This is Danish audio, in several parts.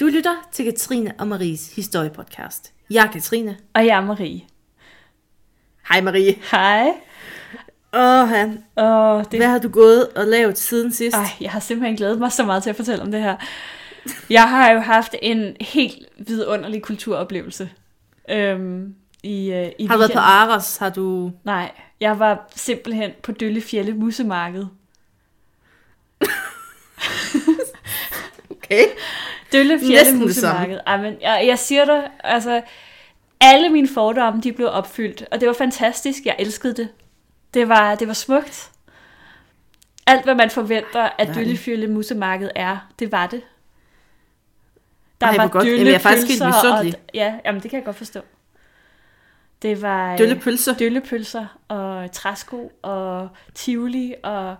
Du lytter til Katrine og Maries historiepodcast. Jeg er Katrine. Og jeg er Marie. Hej Marie. Hej. Åh, han. Og det... Hvad har du gået og lavet siden sidst? Ej, jeg har simpelthen glædet mig så meget til at fortælle om det her. Jeg har jo haft en helt vidunderlig kulturoplevelse. Øhm, i, øh, i har du været på. Aros? Har du... Nej, jeg var simpelthen på Døllefjælde Musemarked. Okay. Døllefjælde. Musemarked. Ej, men jeg, jeg siger dig, altså, alle mine fordomme, de blev opfyldt, og det var fantastisk. Jeg elskede det. Det var, det var smukt. Alt, hvad man forventer, at? Døllefjælde Musemarked er, det var det. Der Ej, hvor godt. Jamen, jeg er faktisk helt misundelig. og, Ja, jamen, det kan jeg godt forstå. Det var øh, Døllepølser? døllepølser og træsko og tivoli og,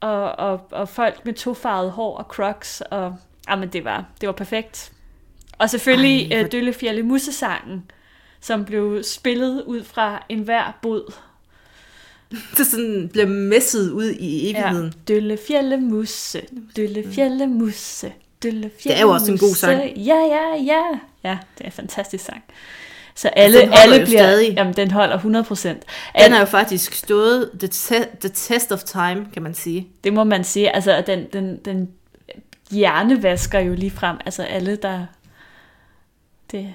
og, og, og folk med tofarvet hår og crocs. Og, jamen, det var, det var perfekt. Og selvfølgelig Ej, hvor- Ej, Døllefjælde Musesangen, som blev spillet ud fra enhver bod. Det sådan bliver messet ud i evigheden. Ja. Døllefjælde Musse, Døllefjælde Musse, Døllefjælde Det er jo også en god sang. Ja, ja, ja. Ja, det er en fantastisk sang. Så alle, den alle bliver... stadig. Jamen, den holder 100 procent. Den har jo faktisk stået the, te- the test of time, kan man sige. Det må man sige. Altså, den, den, den hjernevasker jo lige frem. Altså, alle, der... Det,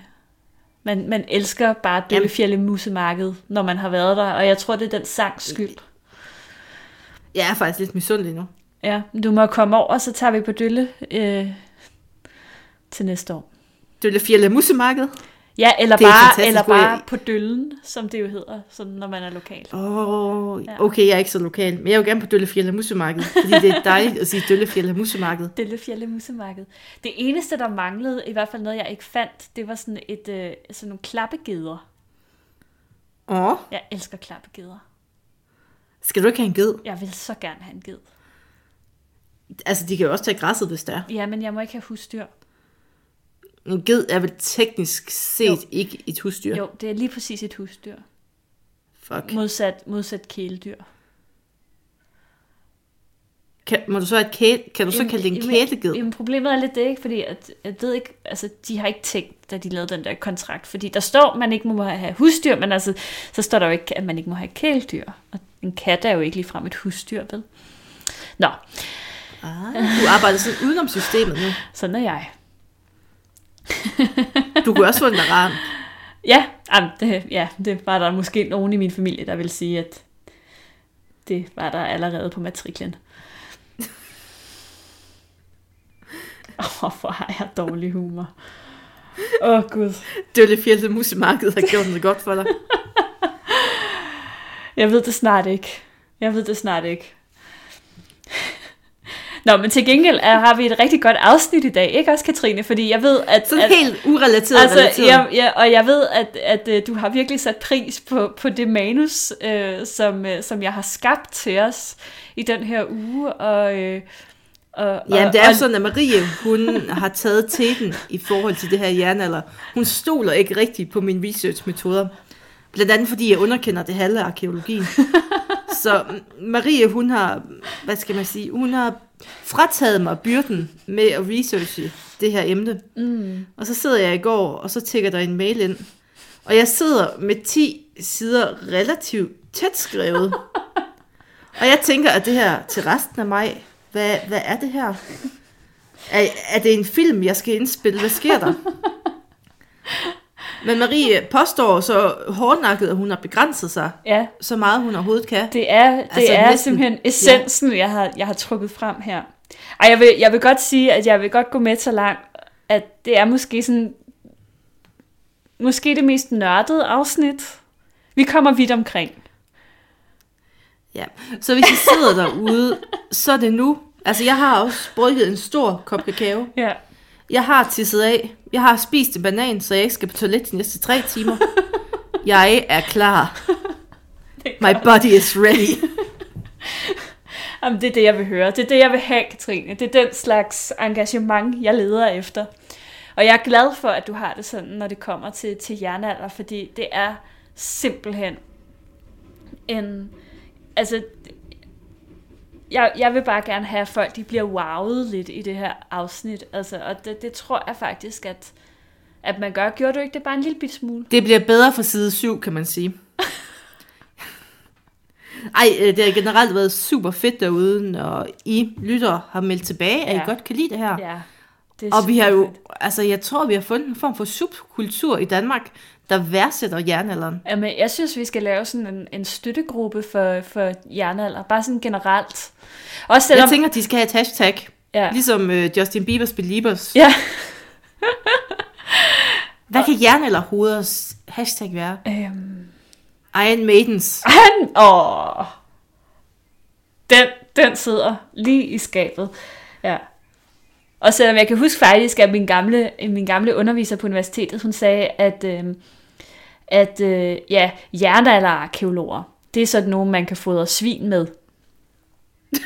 man, man elsker bare Døllefjælde Musemarked, når man har været der. Og jeg tror, det er den sangs skyld. Jeg er faktisk lidt misundelig nu. Ja, du må komme over, så tager vi på Dølle øh, til næste år. Døllefjælde Musemarked. Ja, eller Det er bare, eller bare på Døllen, som det jo hedder, sådan, når man er lokal. Oh, okay, jeg er ikke så lokal. Men jeg vil gerne på Døllefjælde Musemarked, fordi det er dejligt at sige Døllefjælde Musemarked. Døllefjælde Musemarked. Det eneste, der manglede, i hvert fald noget, jeg ikke fandt, det var sådan, et, øh, sådan nogle klappegeder. Åh, oh, Jeg elsker klappegeder. skal du ikke have en ged? Jeg vil så gerne have en ged. Altså, de kan jo også tage græsset, hvis der er. Ja, men jeg må ikke have husdyr. En ged er vel teknisk set Jo. ikke et husdyr. Jo, det er lige præcis et husdyr. Fuck. Modsat, modsat kæledyr. Kan, må du så et kæle, kan du så Jamen, kalde det en jamen, kæleged? Jamen, problemet er lidt det, ikke? Fordi at, jeg ved ikke, altså, de har ikke tænkt, da de lavede den der kontrakt. Fordi der står, at man ikke må have husdyr, men altså, så står der jo ikke, at man ikke må have kæledyr. Og en kat er jo ikke ligefrem et husdyr, vel? Nå, Ah, du arbejder sådan udenom systemet nu. sådan er jeg. Du kunne også få en varan. Ja, jamen, det, ja, det var der måske nogen i min familie, der vil sige, at det var der allerede på matriklen. Åh, oh, hvor har jeg dårlig humor. Åh, oh, Gud. Døllefjælde Musemarked har gjort noget godt for dig. Jeg ved det snart ikke. Jeg ved det snart ikke. Nå, men til gengæld er, har vi et rigtig godt afsnit i dag, ikke også, Katrine? Fordi jeg ved, at... Sådan at, helt urelateret Altså, relateret. ja, ja, og jeg ved, at, at øh, du har virkelig sat pris på, på det manus, øh, som, øh, som jeg har skabt til os i den her uge. Og, øh, og, Ja, og, det er og, sådan, at Marie, hun har taget teten i forhold til det her jernalder. Hun stoler ikke rigtigt på mine researchmetoder. Blandt andet fordi jeg underkender det halve arkeologien. Så Marie, hun har, hvad skal man sige, hun har frataget mig byrden med at researche det her emne. Mm. Og så sidder jeg i går, og så tækker der en mail ind. Og jeg sidder med 10 sider relativt tæt skrevet. og jeg tænker, at det her til resten af mig, hvad, hvad er det her? Er, er det en film, jeg skal indspille? Hvad sker der? Men Marie påstår så hårdnakket, at hun har begrænset sig Ja, så meget, hun overhovedet kan. det er, det Altså, er næsten- simpelthen essensen, jeg, har, jeg har trukket frem her. Ej, jeg vil, jeg vil godt sige, at jeg vil godt gå med så langt, at det er måske sådan... Måske det mest nørdede afsnit. Vi kommer vidt omkring. Ja. Så hvis I sidder derude, så er det nu. Altså, jeg har også brygget en stor kop kakao. Ja. Jeg har tisset af. Jeg har spist en banan, så jeg ikke skal på toilet de næste tre timer. Jeg er klar. My body is ready. Jamen, det er det, jeg vil høre. Det er det, jeg vil have, Katrine. Det er den slags engagement, jeg leder efter. Og jeg er glad for, at du har det sådan, når det kommer til, til jernalder, fordi det er simpelthen en... Altså, jeg, jeg vil bare gerne have, at folk de bliver wowet lidt i det her afsnit. Altså, og det, det tror jeg faktisk, at, at man gør. Gjorde du ikke det bare en lille bit smule? Det bliver bedre for side 7, kan man sige. Ej, øh, det har generelt været super fedt derude, når I lytter har meldt tilbage, at Ja. I godt kan lide det her. Ja. Det Og vi har jo, superfedt. altså jeg tror, vi har fundet en form for subkultur i Danmark, der værdsætter jernalderen. Jamen, jeg synes, vi skal lave sådan en, en støttegruppe for, for jernalder. Bare sådan generelt. Også selvom... Jeg tænker, de skal have et hashtag, ja. ligesom uh, Justin Bieber's Beliebers. ja. Hvad kan jernalderhoders hashtag være? Øhm. Iron Maidens. Han... Åh. Den, den sidder lige i skabet. Ja. Og selvom jeg kan huske faktisk, at min gamle, min gamle underviser på universitetet, hun sagde, at, øh, at øh, ja, jernalderarkeologer, det er sådan nogen, man kan fodre svin med.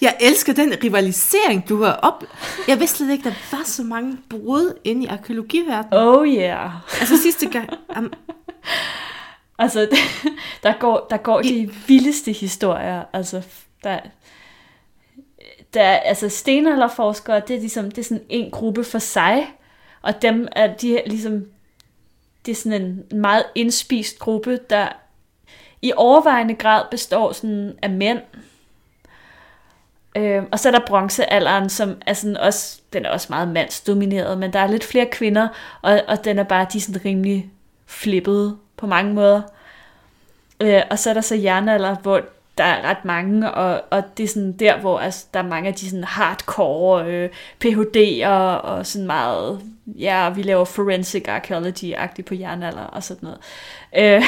Jeg elsker den rivalisering, du har op. Jeg vidste slet ikke, der var så mange brud inde i arkeologiverdenen. Oh yeah. Altså sidste gang... Um, Altså, der går, der går de vildeste historier. Altså, der, der, altså stenalderforskere, det er ligesom, det er sådan en gruppe for sig, og dem er de ligesom, det er sådan en meget indspist gruppe, der i overvejende grad består sådan af mænd. Øh, og så er der bronzealderen, som er sådan også, den er også meget mandsdomineret, men der er lidt flere kvinder, og, og den er bare, de er sådan rimelig flippede på mange måder. Øh, og så er der så jernalder, hvor der er ret mange, og, og det er sådan der, hvor altså, der er mange af de sådan hardcore øh, PhD'er, og sådan meget, ja, vi laver forensic archaeology-agtigt på jernalder og sådan noget. Øh,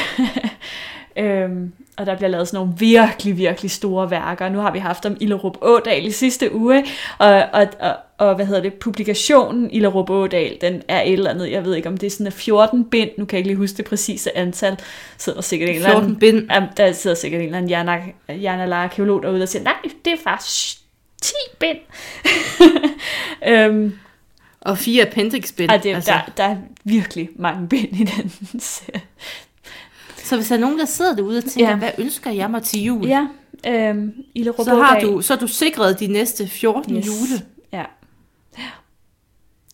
øhm, og der bliver lavet sådan nogle virkelig, virkelig store værker. Nu har vi haft om Illerup Ådal i sidste uge, og, og, og, og hvad hedder det, publikationen Illerup Ådal, den er et eller andet, jeg ved ikke om det er sådan af 14 bind, nu kan jeg ikke lige huske det præcise antal, sidder sikkert en eller 14 anden, bind. Jamen, der sidder sikkert en eller anden jernar- jernalderarkeolog derude og siger, nej, det er faktisk 10 bind. øhm, Og fire appendixbind. og det, altså. der, der er virkelig mange bind i den. Så hvis der er nogen, der sidder derude og tænker, Ja. ja. hvad ønsker jeg mig til jul? Ja, øhm, Illerup så, har du, så er du sikret de næste 14 yes. jule. Ja.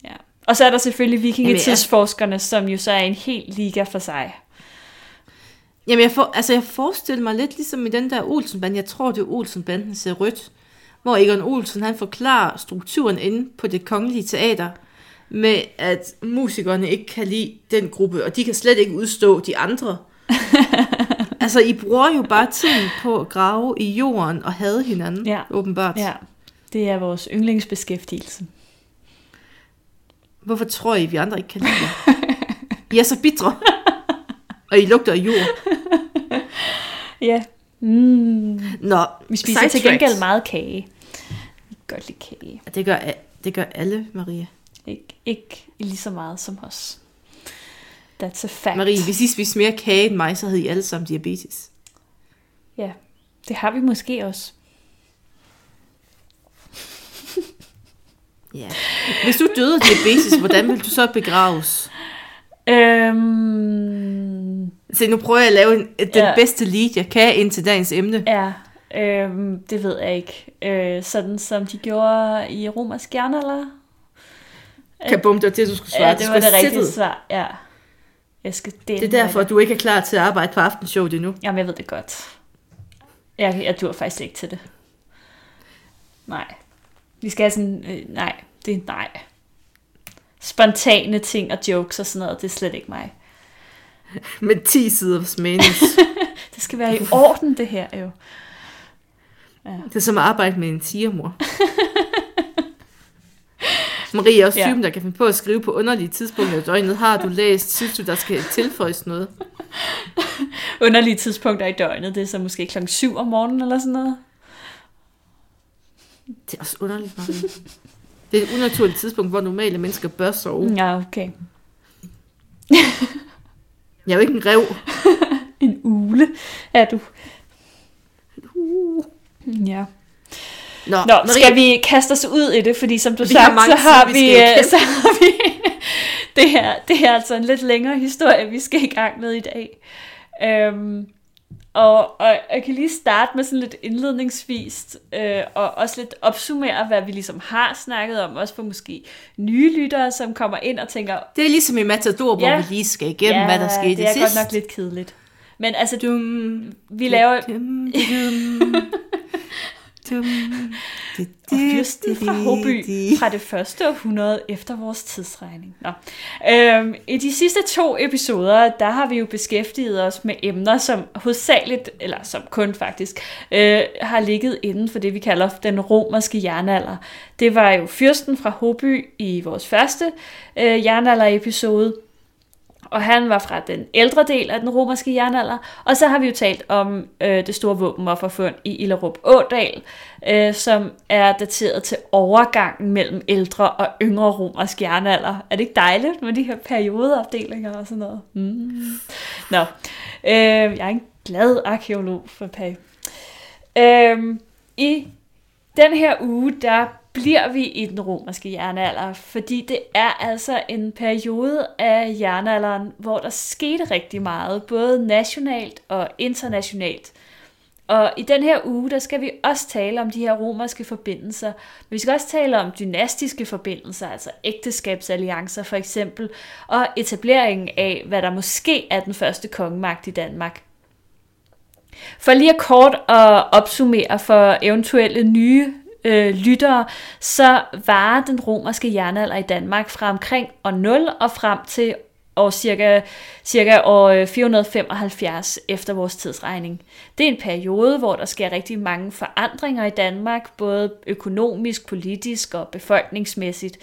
ja. Og så er der selvfølgelig vikingetidsforskerne, som jo så er en helt liga for sig. Jamen, jeg, for, altså, jeg forestiller mig lidt ligesom i den der Olsenband. Jeg tror, det er Olsenbanden ser rødt. Hvor Egon Olsen, han forklarer strukturen inde på det kongelige teater. Med at musikerne ikke kan lide den gruppe, og de kan slet ikke udstå de andre. altså, I bruger jo bare tiden på at grave i jorden og hade hinanden, Ja. åbenbart. Ja, det er vores yndlingsbeskæftigelse. Hvorfor tror I, vi andre ikke kan lide jer? I er så bitre. og I lugter af jord. Ja. Mm. Nå, Vi spiser til sidetracked. gengæld meget kage. Vi kan godt lide kage. Det gør, det gør alle, Maria. Ikke, ikke lige så meget som os. That's a fact. Marie, hvis I spiste mere kage end mig, så havde I alle sammen diabetes. Ja, det har vi måske også. Ja. Hvis du døde af diabetes, hvordan ville du så begraves? Øhm, Se, nu prøver jeg at lave en, den Ja. bedste lead, jeg kan ind til dagens emne. ja, øhm, det ved jeg ikke. Øh, sådan som de gjorde i romersk jernalder. Kabum, det var det, du skulle svare. Ja, det var det rigtige svar. Ja. Jeg skal Det er derfor, at du ikke er klar til at arbejde på aftenshowet endnu. Jamen, jeg ved det godt. Jeg, jeg dur faktisk ikke til det. Nej. Vi skal have sådan... Øh, nej, det er nej. Spontane ting og jokes og sådan noget, det er slet ikke mig. Med 10 siders manus. Det skal være i orden, det her jo. Det er som at arbejde med en tigermor. Marie er også Ja. typen, der kan finde på at skrive på underlige tidspunkter af døgnet. Har du læst? Synes du, der skal tilføjes noget? Underlige tidspunkter i døgnet, det er så måske klokken 7 om morgenen eller sådan noget. Det er også underligt, Marie. Det er et unaturligt tidspunkt, hvor normale mennesker bør sove. Ja, okay. Jeg er jo ikke en rev. En ule er du. Ja. Nå, Nå, skal vi kaste os ud i det, fordi som du Vi sagt, har så har vi vi, øh, så har vi det her, det her er altså en lidt længere historie, vi skal i gang med i dag. Øhm, Og, og jeg kan lige starte med sådan lidt indledningsvist, øh, og også lidt opsummere, hvad vi ligesom har snakket om, også for måske nye lyttere, som kommer ind og tænker... Det er ligesom i Matador, hvor Ja. vi lige skal igennem, ja, hvad der skete det er sidst. godt nok lidt kedeligt. Men altså, Dum, vi laver... dum, dum, dum, Og fyrsten fra Håby fra det første århundrede efter vores tidsregning. Nå. Øhm, I de sidste to episoder, der har vi jo beskæftiget os med emner, som hovedsageligt, eller som kun faktisk, øh, har ligget inden for det, vi kalder den romerske jernalder. Det var jo fyrsten fra Håby i vores første øh, jernalder-episode, og han var fra den ældre del af den romerske jernalder. Og så har vi jo talt om øh, det store våbenofferfund i Illerup Ådal, øh, som er dateret til overgangen mellem ældre og yngre romersk jernalder. Er det ikke dejligt med de her periodeopdelinger og sådan noget? Mm. Nå, øh, jeg er en glad arkeolog for Pag. Øh, I den her uge, der bliver vi i den romerske jernalder, fordi det er altså en periode af jernalderen, hvor der skete rigtig meget, både nationalt og internationalt. Og i den her uge, der skal vi også tale om de her romerske forbindelser, men vi skal også tale om dynastiske forbindelser, altså ægteskabsalliancer for eksempel, og etableringen af, hvad der måske er den første kongemagt i Danmark. For lige at kort at opsummere for eventuelle nye øh, lyttere, så var den romerske jernalder i Danmark fra omkring år 0 og frem til år cirka, cirka år øh, 475 efter vores tidsregning. Det er en periode, hvor der sker rigtig mange forandringer i Danmark, både økonomisk, politisk og befolkningsmæssigt.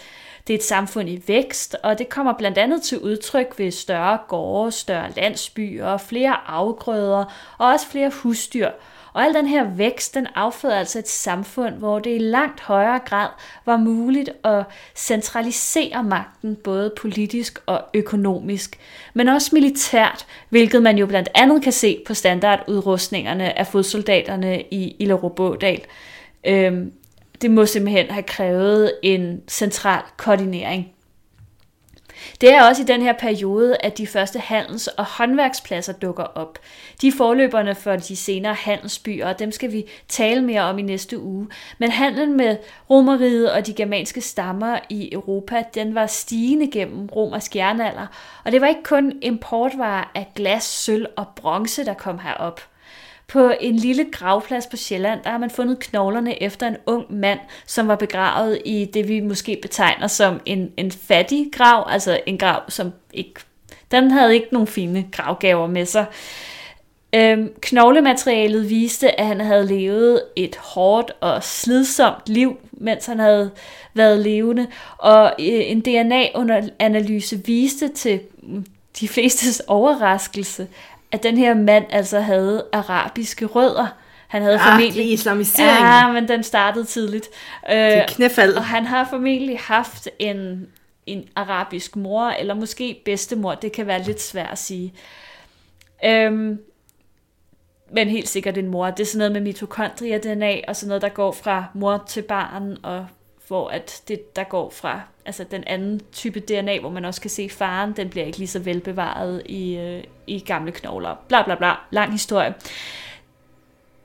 Det er et samfund i vækst, og det kommer blandt andet til udtryk ved større gårde, større landsbyer, flere afgrøder og også flere husdyr. Og al den her vækst, den afføder altså et samfund, hvor det i langt højere grad var muligt at centralisere magten, både politisk og økonomisk, men også militært, hvilket man jo blandt andet kan se på standardudrustningerne af fodsoldaterne i Illerobådal. Øhm, det må simpelthen have krævet en central koordinering. Det er også i den her periode, at de første handels- og håndværkspladser dukker op. De er forløberne for de senere handelsbyer, og dem skal vi tale mere om i næste uge. Men handlen med romeriet og de germanske stammer i Europa, den var stigende gennem romersk jernalder, og det var ikke kun importvarer af glas, sølv og bronze, der kom herop. På en lille gravplads på Sjælland, der har man fundet knoglerne efter en ung mand, som var begravet i det, vi måske betegner som en, en fattig grav, altså en grav, som ikke... Den havde ikke nogen fine gravgaver med sig. Øhm, knoglematerialet viste, at han havde levet et hårdt og slidsomt liv, mens han havde været levende, og øh, en DNA-analyse viste til mm, de flestes overraskelse, at den her mand altså havde arabiske rødder. Han havde Ah, formentlig... det er islamiseringen. Ja, men den startede tidligt. Øh, Det er knæfald. og han har formentlig haft en, en arabisk mor, eller måske bedstemor. Det kan være lidt svært at sige. Øhm, men helt sikkert en mor. Det er sådan noget med mitokondria-DNA, og sådan noget, der går fra mor til barn, og hvor at det, der går fra altså den anden type DNA, hvor man også kan se faren, den bliver ikke lige så velbevaret i, øh, i gamle knogler. Bla bla bla. Lang historie.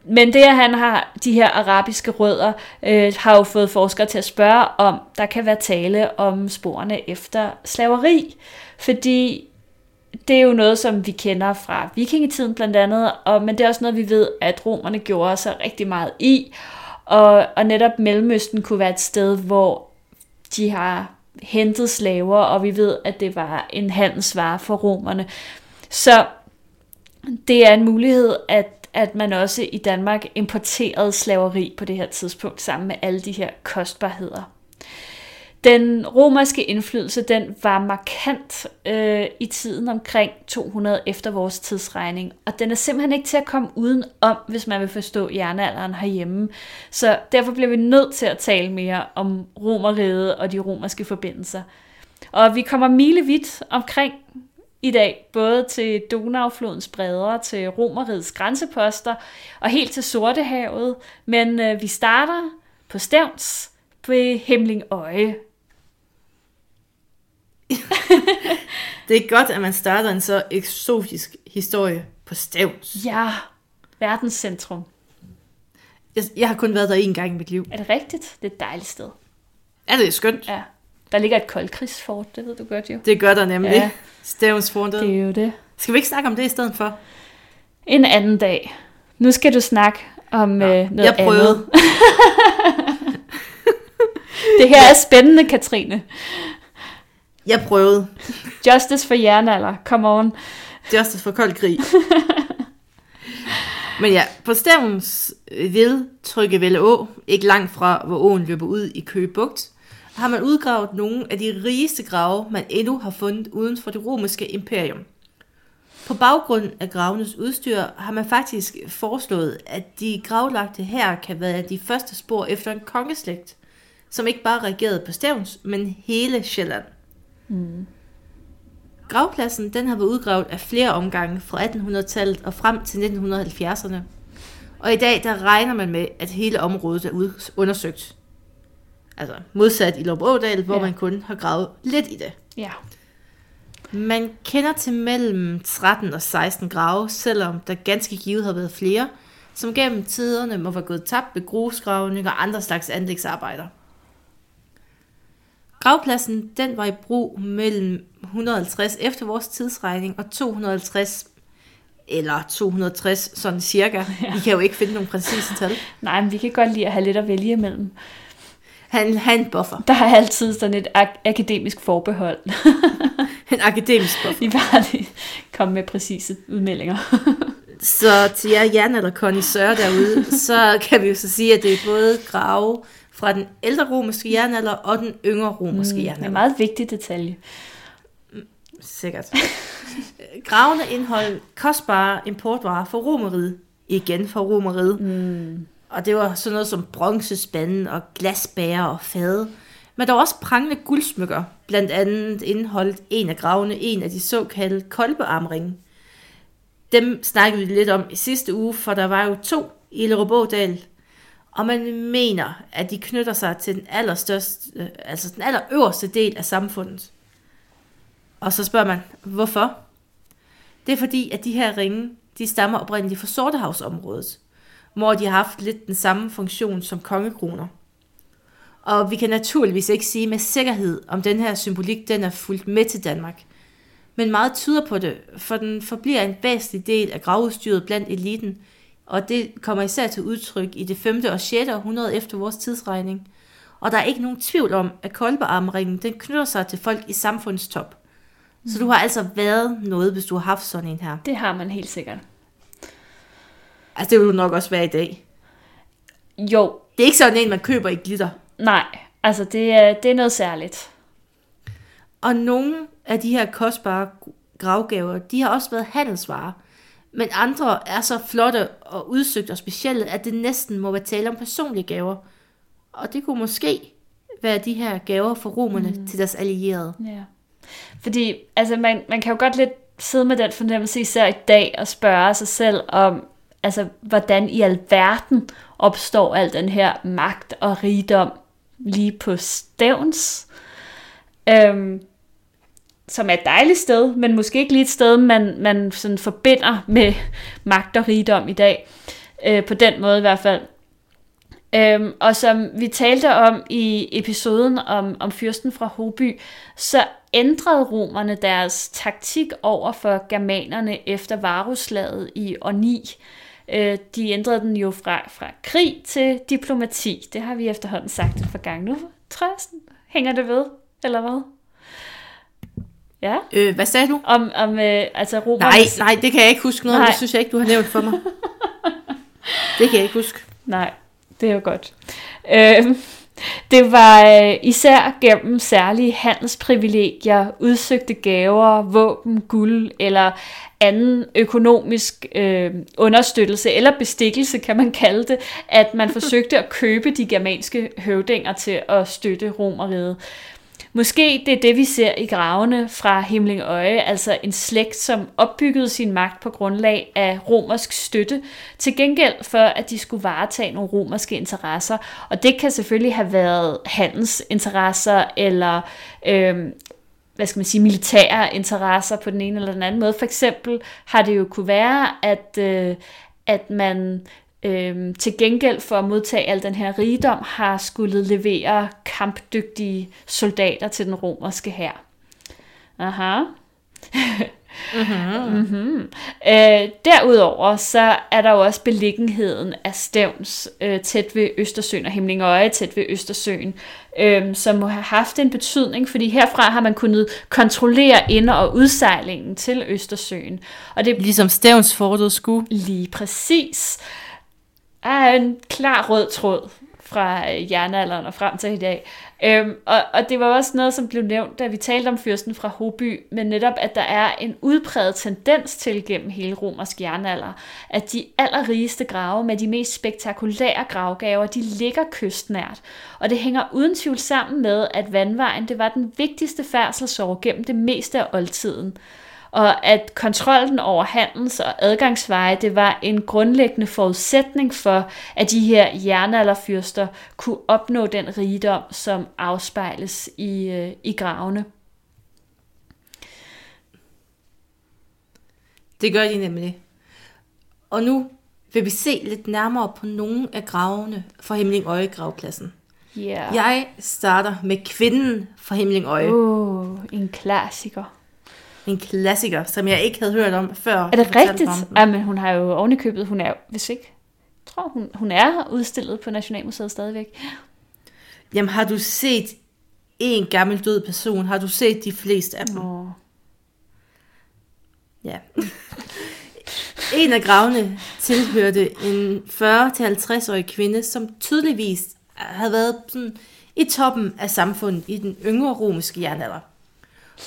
Men det, at han har de her arabiske rødder, øh, har jo fået forskere til at spørge om, der kan være tale om sporene efter slaveri. Fordi det er jo noget, som vi kender fra vikingetiden blandt andet, og, men det er også noget, vi ved, at romerne gjorde sig rigtig meget i. Og, og netop Mellemøsten kunne være et sted, hvor de har hentet slaver, og vi ved, at det var en handelsvare for romerne. Så det er en mulighed, at, at man også i Danmark importerede slaveri på det her tidspunkt, sammen med alle de her kostbarheder. Den romerske indflydelse, den var markant øh, i tiden omkring 200 efter vores tidsregning, og den er simpelthen ikke til at komme uden om, hvis man vil forstå jernalderen herhjemme. Så derfor bliver vi nødt til at tale mere om romeriet og de romerske forbindelser. Og vi kommer milevidt omkring i dag, både til Donauflodens bredder, til Romerigets grænseposter og helt til Sortehavet. Men øh, vi starter på Stævns ved Hemlingøje. Det er godt, at man starter en så eksotisk historie på Stævns. Ja, verdenscentrum. Jeg, jeg har kun været der én gang i mit liv. Er det rigtigt? Det er et dejligt sted. Er det skønt? Ja. Der ligger et koldkrigsfort, det ved du godt jo. Det gør der nemlig. Ja. Ja. Stævnsfortet. Det er jo det. Skal vi ikke snakke om det i stedet for? En anden dag. Nu skal du snakke om øh, noget jeg prøvede. andet. Det her er spændende, Katrine. Jeg prøvede. Justice for jernalder. Come on. Justice for kold krig. Men ja, på Stævns ved Tryggevælde Å, ikke langt fra, hvor åen løber ud i Køge Bugt, har man udgravet nogle af de rigeste grave, man endnu har fundet uden for det romerske imperium. På baggrund af gravenes udstyr har man faktisk foreslået, at de gravlagte her kan være de første spor efter en kongeslægt, som ikke bare regerede på Stævns, men hele Sjælland. Gravpladsen den har været udgravet af flere omgange fra 1800-tallet og frem til 1970'erne. Og i dag der regner man med, at hele området er undersøgt. Altså modsat i Lobådal, hvor ja. man kun har gravet lidt i det. Ja. Man kender til mellem 13 og 16 grave, selvom der ganske givet har været flere, som gennem tiderne må være gået tabt ved grusgravning og andre slags anlægsarbejder. Gravpladsen den var i brug mellem 150 efter vores tidsregning og 250 eller 260, sådan cirka. Ja. Vi kan jo ikke finde nogle præcise tal. Nej, men vi kan godt lide at have lidt at vælge imellem. Han, han buffer. Der er altid sådan et ak- akademisk forbehold. En akademisk buffer. Vi bare lige komme med præcise udmeldinger. Så til jer jernalderkondisører derude, så kan vi jo så sige, at det er både grave fra den ældre romerske jernalder og den yngre romerske Det er en jernalder. meget vigtig detalje. Sikkert. Gravene indeholdt kostbare importvarer fra romeriet. Igen fra romeriet. Mm. Og det var sådan noget som bronzespande og glasbærer og fade. Men der var også prangende guldsmykker. Blandt andet indeholdt en af gravene en af de såkaldte kolbearmringe. Dem snakkede vi lidt om i sidste uge, for der var jo to i Lerebådal. Og man mener, at de knytter sig til den allerstørste, øh, altså den allerøverste del af samfundet. Og så spørger man, hvorfor? Det er fordi, at de her ringe, de stammer oprindeligt fra Sortehavsområdet hvor de har haft lidt den samme funktion som kongekroner. Og vi kan naturligvis ikke sige med sikkerhed, om den her symbolik den er fulgt med til Danmark. Men meget tyder på det, for den forbliver en væsentlig del af gravudstyret blandt eliten, og det kommer især til udtryk i det 5. og 6. århundrede efter vores tidsregning. Og der er ikke nogen tvivl om, at kolbearmringen den knytter sig til folk i samfundets top. Så du har altså været noget, hvis du har haft sådan en her. Det har man helt sikkert. Altså det vil du nok også være i dag. Jo, Det er ikke sådan en, man køber i glitter. nej. Altså, det er, det er noget særligt. Og nogle af de her kostbare gravgaver, de har også været handelsvarer. Men andre er så flotte og udsøgte og specielle, at det næsten må være tale om personlige gaver. Og det kunne måske være de her gaver fra romerne mm. til deres allierede. Ja. Fordi, altså, man, man kan jo godt lidt sidde med den fornemmelse især i dag og spørge sig selv om, altså, hvordan i alverden opstår al den her magt og rigdom lige på stævns. Øhm, som er et dejligt sted, men måske ikke lige et sted, man, man sådan forbinder med magt og rigdom i dag. Øh, på den måde i hvert fald. Øhm, og som vi talte om i episoden om, om fyrsten fra Hoby, så ændrede romerne deres taktik over for germanerne efter Varuslaget i år 9. Øh, de ændrede den jo fra, fra krig til diplomati. Det har vi efterhånden sagt et par gange nu. Tror jeg, sådan, hænger det ved, eller hvad? Ja, Øh, hvad sagde du? om, om øh, altså Nej, romernes... nej, det kan jeg ikke huske noget. Nej. Det synes jeg ikke, du har nævnt for mig. det kan jeg ikke huske. Nej, det er jo godt. Øh, det var øh, især gennem særlige handelsprivilegier, udsøgte gaver, våben, guld eller anden økonomisk øh, understøttelse eller bestikkelse, kan man kalde det, at man forsøgte at købe de germanske høvdinger til at støtte romeriet. Måske det er det, vi ser i gravene fra Himlingøje, altså en slægt, som opbyggede sin magt på grundlag af romersk støtte, til gengæld for, at de skulle varetage nogle romerske interesser. Og det kan selvfølgelig have været handelsinteresser eller øh, hvad skal man sige, militære interesser på den ene eller den anden måde. For eksempel har det jo kunne være, at, øh, at man øhm, til gengæld for at modtage al den her rigdom, har skulle levere kampdygtige soldater til den romerske hær. Aha. mm-hmm. Mm-hmm. Øh, derudover så er der jo også beliggenheden af Stævns øh, tæt ved Østersøen og Himlingøje tæt ved Østersøen, øh, som må have haft en betydning, fordi herfra har man kunnet kontrollere ind- og udsejlingen til Østersøen. Og det Ligesom Stævns fortet skulle. lige præcis er en klar rød tråd fra øh, jernalderen og frem til i dag. Øhm, og, og det var også noget, som blev nævnt, da vi talte om fyrsten fra Hoby, men netop, at der er en udpræget tendens til gennem hele romersk jernalder, at de allerrigeste grave med de mest spektakulære gravgaver, de ligger kystnært. Og det hænger uden tvivl sammen med, at vandvejen det var den vigtigste færdselsår gennem det meste af oldtiden og at kontrollen over handels- og adgangsveje, det var en grundlæggende forudsætning for, at de her jernalderfyrster kunne opnå den rigdom, som afspejles i, øh, i gravene. Det gør de nemlig. Og nu vil vi se lidt nærmere på nogle af gravene fra Himlingøje gravpladsen. Yeah. Jeg starter med kvinden fra Himlingøje. Oh, en klassiker. En klassiker, som jeg ikke havde hørt om før. Er det rigtigt? Ja, men hun har jo ovenikøbet, hun er, hvis ikke, jeg tror hun, hun er udstillet på Nationalmuseet stadigvæk. Jamen har du set en gammel død person? Har du set de fleste af dem? Oh. Ja. en af gravene tilhørte en 40-50-årig kvinde, som tydeligvis havde været sådan i toppen af samfundet i den yngre romerske jernalder.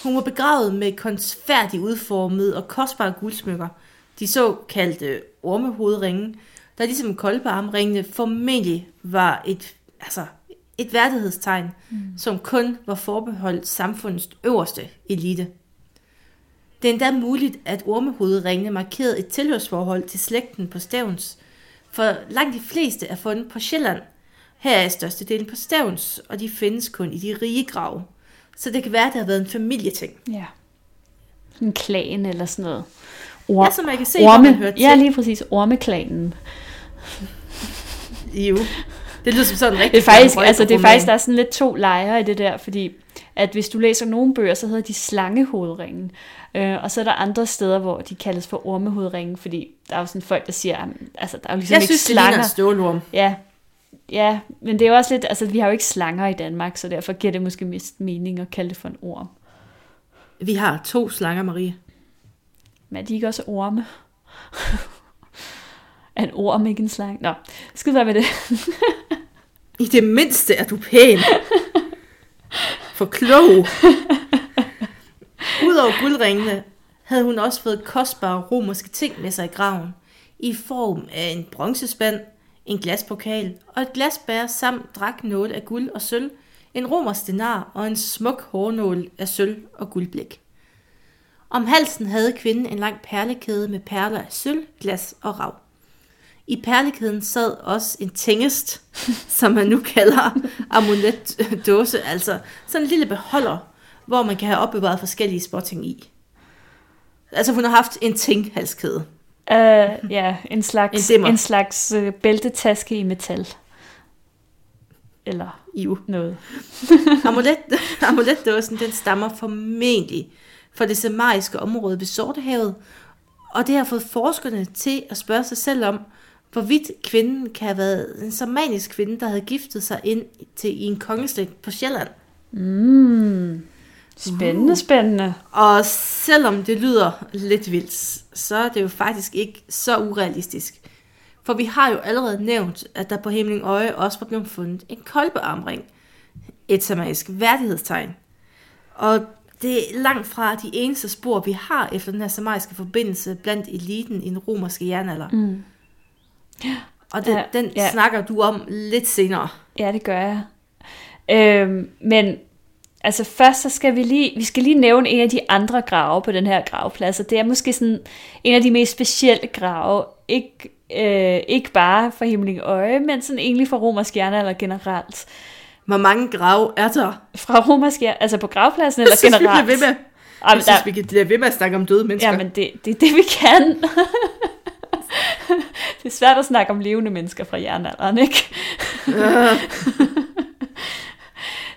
Hun var begravet med kunstfærdigt udformede og kostbare guldsmykker, de såkaldte ormehovedringe, der ligesom kolbearmringene formentlig var et, altså et værdighedstegn, mm. som kun var forbeholdt samfundets øverste elite. Det er endda muligt, at ormehovedringene markerede et tilhørsforhold til slægten på Stævns, for langt de fleste er fundet på Sjælland. Her er størstedelen på Stævns, og de findes kun i de rige grave. Så det kan være, at det har været en familieting. Ja. En klan eller sådan noget. Or- Ja, så man kan se, hvor man hører til. Ja, lige præcis. Ormeklanen. Jo. Det lyder som sådan rigtig Det er faktisk, altså det er faktisk, der er sådan lidt to lejre i det der, fordi at hvis du læser nogle bøger, så hedder de slangehovedringen. Øh, og så er der andre steder, hvor de kaldes for ormehovedringen, fordi der er jo sådan folk, der siger, altså, der er jo ligesom Jeg ikke synes, det slanger. ligner en stålorm. Ja, ja, men det er jo også lidt, altså vi har jo ikke slanger i Danmark, så derfor giver det måske mest mening at kalde det for en orm. Vi har to slanger, Marie. Men er de ikke også orme? er en orm ikke en slange? Nå, skid være med det. I det mindste er du pæn. For klog. Udover guldringene havde hun også fået kostbare romerske ting med sig i graven. I form af en bronzespand, en glaspokal og et glasbær samt draknål af guld og sølv, en romersk denar og en smuk hårnål af sølv og guldblæk. Om halsen havde kvinden en lang perlekæde med perler af sølv, glas og rav. I perlekæden sad også en tingest, som man nu kalder amuletdåse, altså sådan en lille beholder, hvor man kan have opbevaret forskellige spotting i. Altså hun har haft en tinghalskæde. Uh, ja, en slags, En dimmer. en slags uh, bæltetaske i metal. Eller Jo. noget. Amulet, amuletdåsen den stammer formentlig fra det samariske område ved Sortehavet, og det har fået forskerne til at spørge sig selv om, hvorvidt kvinden kan have været en samanisk kvinde, der havde giftet sig ind til i en kongeslægt på Sjælland. Mm. Spændende, spændende. Og selvom det lyder lidt vildt, så er det jo faktisk ikke så urealistisk. For vi har jo allerede nævnt, at der på Himlingøje også var blevet fundet en kolbearmring. Et samarisk værdighedstegn. Og det er langt fra de eneste spor, vi har efter den her samariske forbindelse blandt eliten i den romerske jernalder. Mm. Og den, Ja, den ja. snakker du om lidt senere. Ja, det gør jeg. Øhm, men altså først så skal vi lige, vi skal lige nævne en af de andre grave på den her gravplads, og det er måske sådan en af de mest specielle grave, ikke, øh, ikke bare for Himmelingøje, men sådan egentlig for romersk jernalder generelt. Hvor mange grave er der? Fra romersk altså på gravpladsen eller synes, vi generelt? ved med, Ej, jeg synes, der, vi kan blive ved med at snakke om døde mennesker. ja, men det, det er det, vi kan. det er svært at snakke om levende mennesker fra jernalderen, ikke?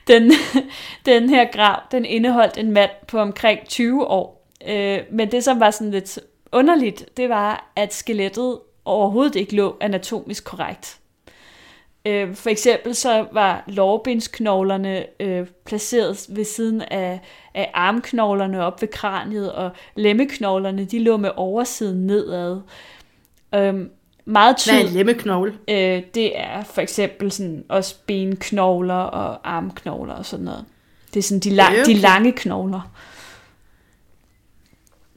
den, den her grav, den indeholdt en mand på omkring 20 år. Øh, men det, som var sådan lidt underligt, det var, at skelettet overhovedet ikke lå anatomisk korrekt. Øh, for eksempel så var lårbensknoglerne øh, placeret ved siden af, af armknoglerne op ved kraniet, og lemmeknoglerne de lå med oversiden nedad. Øh, meget Hvad er lemmeknogle? øh, det er for eksempel sådan også benknogler og armknogler og sådan noget. Det er sådan de, lang, Ja, de okay. lange knogler.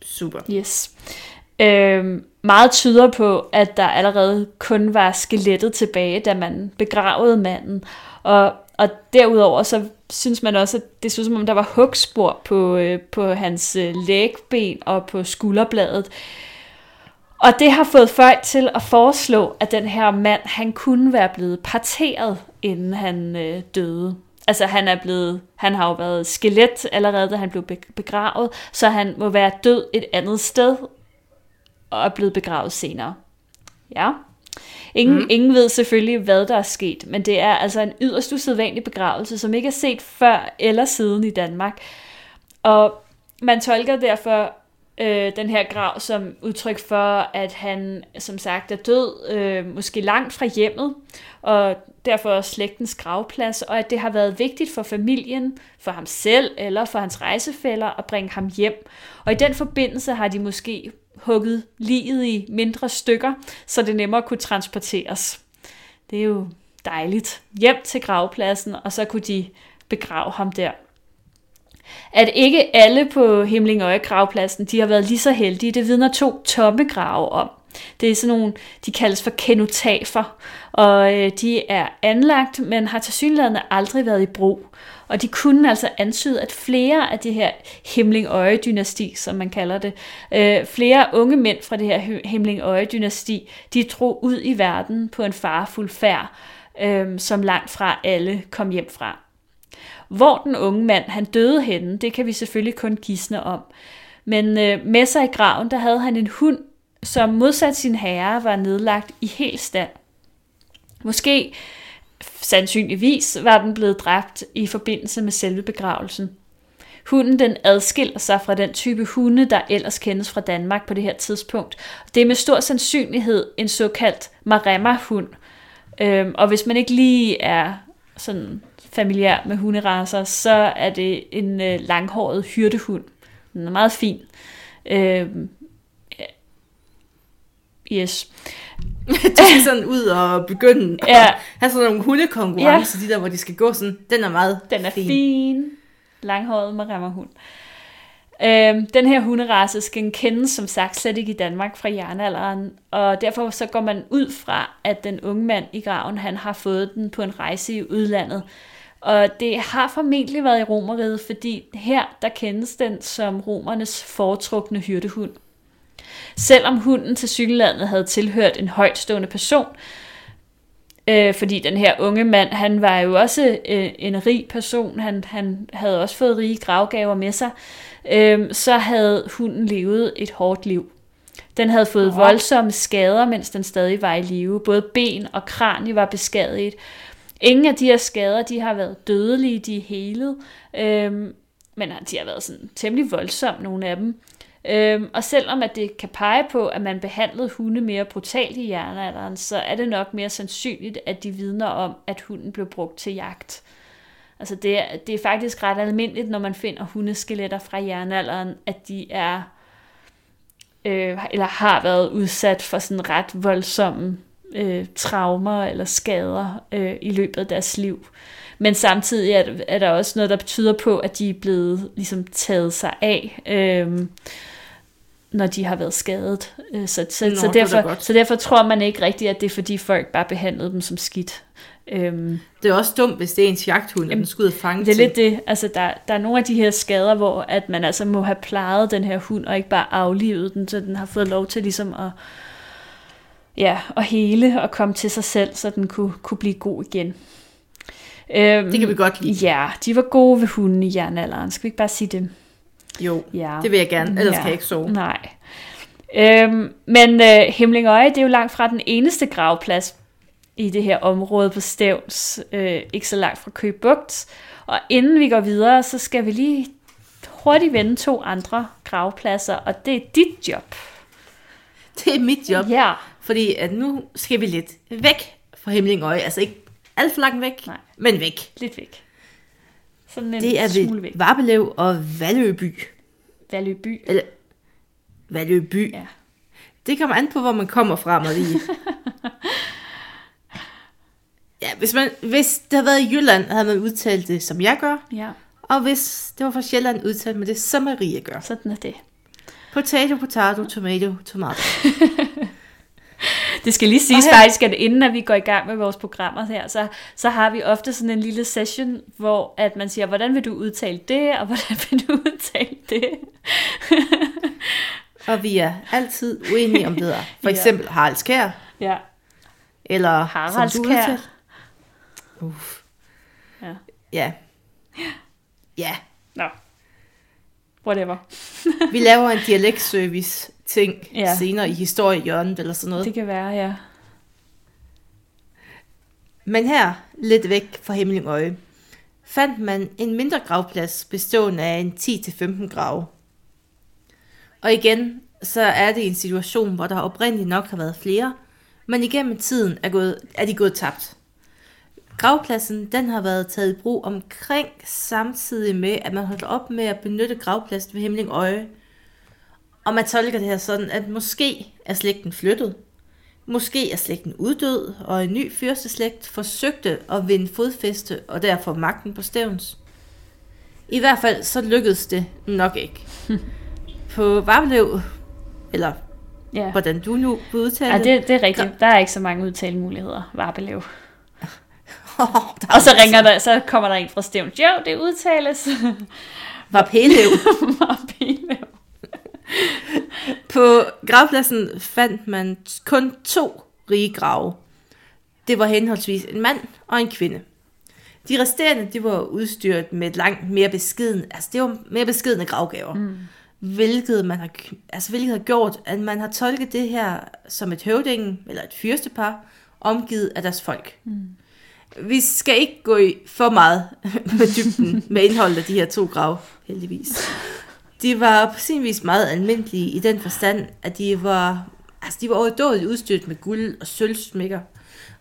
Super. Yes. Øhm, meget tyder på, at der allerede kun var skelettet tilbage, da man begravede manden. Og, og derudover så synes man også, at det ud som om, der var hugspor på, øh, på hans øh, lægben og på skulderbladet. Og det har fået folk til at foreslå, at den her mand, han kunne være blevet parteret, inden han øh, døde. Altså han er blevet, han har jo været skelet allerede, da han blev be- begravet, så han må være død et andet sted, og er blevet begravet senere. Ja. Ingen, mm. ingen ved selvfølgelig, hvad der er sket, men det er altså en yderst usædvanlig begravelse, som ikke er set før eller siden i Danmark. Og man tolker derfor øh, den her grav som udtryk for, at han som sagt er død, øh, måske langt fra hjemmet, og derfor også slægtens gravplads, og at det har været vigtigt for familien, for ham selv eller for hans rejsefælder at bringe ham hjem. Og i den forbindelse har de måske hugget liget i mindre stykker, så det nemmere kunne transporteres. Det er jo dejligt. Hjem til gravpladsen, og så kunne de begrave ham der. At ikke alle på Himlingøje gravpladsen, de har været lige så heldige, det vidner to tomme grave om. Det er sådan nogle, de kaldes for kenotafer, og øh, de er anlagt, men har tilsyneladende aldrig været i brug. Og de kunne altså antyde, at flere af de her Himlingøje-dynasti, som man kalder det, øh, flere unge mænd fra det her Himlingøje-dynasti, de drog ud i verden på en farfuld færd, øh, som langt fra alle kom hjem fra. Hvor den unge mand han døde henne, det kan vi selvfølgelig kun gisne om. Men øh, med sig i graven, der havde han en hund, som modsat sin herre var nedlagt i helt stand. Måske sandsynligvis var den blevet dræbt i forbindelse med selve begravelsen. Hunden den adskiller sig fra den type hunde, der ellers kendes fra Danmark på det her tidspunkt. Det er med stor sandsynlighed en såkaldt maremma-hund. Øhm, og hvis man ikke lige er sådan familiær med hunderaser, så er det en øh, langhåret hyrdehund. Den er meget fin. Øhm, yes. de skal sådan ud og begynde Ja. at have sådan nogle hundekonkurrencer, ja. de der, hvor de skal gå sådan, den er meget Den er fin. fin. Langhåret maremmerhund. Øhm, den her hunderace skal kendes som sagt slet ikke i Danmark fra jernalderen, og derfor så går man ud fra, at den unge mand i graven, han har fået den på en rejse i udlandet. Og det har formentlig været i romeriet, fordi her der kendes den som romernes foretrukne hyrdehund. Selvom hunden til cykellandet havde tilhørt en højtstående person, øh, fordi den her unge mand, han var jo også øh, en rig person, han, han havde også fået rige gravgaver med sig, øh, så havde hunden levet et hårdt liv. Den havde fået voldsomme skader, mens den stadig var i live. Både ben og kranie var beskadiget. Ingen af de her skader, de har været dødelige, de er helet, øhm, men øh, de har været sådan temmelig voldsomme, nogle af dem. Øhm, og selvom at det kan pege på, at man behandlede hunde mere brutalt i jernalderen, så er det nok mere sandsynligt, at de vidner om, at hunden blev brugt til jagt. Altså det er, det er faktisk ret almindeligt, når man finder hundeskeletter fra jernalderen, at de er øh, eller har været udsat for sådan ret voldsomme øh, traumer eller skader øh, i løbet af deres liv. Men samtidig er, er der også noget, der betyder på, at de er blevet ligesom taget sig af, øh, når de har været skadet. Øh, så, så, Nå, så, er derfor, så derfor tror man ikke rigtigt, at det er fordi folk bare behandlede dem som skidt. Øhm, Det er også dumt, hvis det er ens jagthund, Jamen, den skal ud og fange det er lidt det. Altså, der, der er nogle af de her skader, hvor at man altså må have plejet den her hund, og ikke bare aflivet den, så den har fået lov til ligesom at, ja, at hele og komme til sig selv, så den kunne, kunne blive god igen. Øhm, Det kan vi godt lide. Ja, de var gode ved hunden i jernalderen. Skal vi ikke bare sige det? Jo, Ja. det vil jeg gerne, ellers Ja. kan jeg ikke sove. Nej. Øhm, men øh, Himlingøje, det er jo langt fra den eneste gravplads i det her område på Stævns, øh, ikke så langt fra Køge Bugt. Og inden vi går videre, så skal vi lige hurtigt vende to andre gravpladser, og det er dit job. Det er mit job. Ja. Fordi at nu skal vi lidt væk fra Himlingøje. Altså ikke alt for langt væk, Nej. men væk. Lidt væk. Sådan en Det er smule væk. Varbelev og Valøby. Valøby. Eller Valøby. Ja. Det kommer an på, hvor man kommer fra, Marie. ja, hvis, man, hvis det havde været i Jylland, havde man udtalt det, som jeg gør. Ja, Og hvis det var fra Sjælland, udtalte man det, som Marie gør. sådan er det. Potato, potato, tomato, tomato. Det skal lige siges her- faktisk, at inden at vi går i gang med vores programmer her, så, så har vi ofte sådan en lille session, hvor at man siger, hvordan vil du udtale det, og hvordan vil du udtale det? Og vi er altid uenige om det. For Ja. eksempel Haraldskær, Ja. eller du udtalte. Uff. Ja. Ja. Ja. Nå. Whatever. Vi laver en dialektservice ting Ja. senere i historiehjørnet eller sådan noget. Det kan være, ja. Men her, lidt væk fra Himmelingøje, fandt man en mindre gravplads bestående af en 10-15 grave. Og igen, så er det en situation, hvor der oprindeligt nok har været flere, men igennem tiden er, gået, er de gået tabt. Gravpladsen den har været taget i brug omkring samtidig med, at man holdt op med at benytte gravpladsen ved Himmelingøje. Og man tolker det her sådan, at måske er slægten flyttet, Måske er slægten uddød, og en ny fyrsteslægt forsøgte at vinde fodfæste og derfor magten på stævns. I hvert fald så lykkedes det nok ikke. På Varbelev, eller ja. hvordan du nu vil udtale Ja, det, det er rigtigt. Der er ikke så mange udtalemuligheder. Varbelev. Der Og så ringer der, så kommer der en fra Stævns. Jo, det udtales. var Pælev. Varbelev. På gravpladsen fandt man kun to rige grave. Det var henholdsvis en mand og en kvinde. De resterende, de var udstyret med langt mere beskeden, altså det var mere beskedende gravgaver. Mm. Hvilket, man har, altså hvilket har gjort, at man har tolket det her som et høvding eller et fyrstepar, omgivet af deres folk. Mm. Vi skal ikke gå i for meget med dybden med indholdet af de her to grave, heldigvis. De var på sin vis meget almindelige i den forstand, at de var, altså de var overdådigt udstyret med guld og sølvsmykker,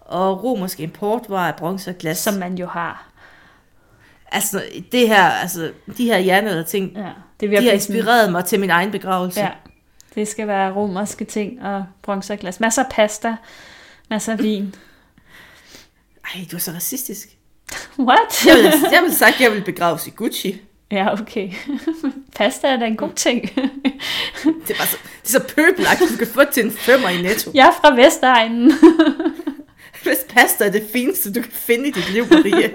og romersk import var af bronze og glas. Som man jo har. Altså det her, altså de her jernalder ting, Ja, det de har virkelig sådan- inspireret mig til min egen begravelse. Ja, det skal være romerske ting og bronze og glas. Masser af pasta, masser af vin. Ej, du er så racistisk. What? Jeg ville, jeg ville sagt, at jeg ville begraves i Gucci. Ja, okay. Pasta er da en god ting. Det er, bare så, det er så pøbelagt, du kan få til en femmer i netto. Jeg er fra Vestegnen. Hvis pasta er det fineste, du kan finde i dit liv, Marie.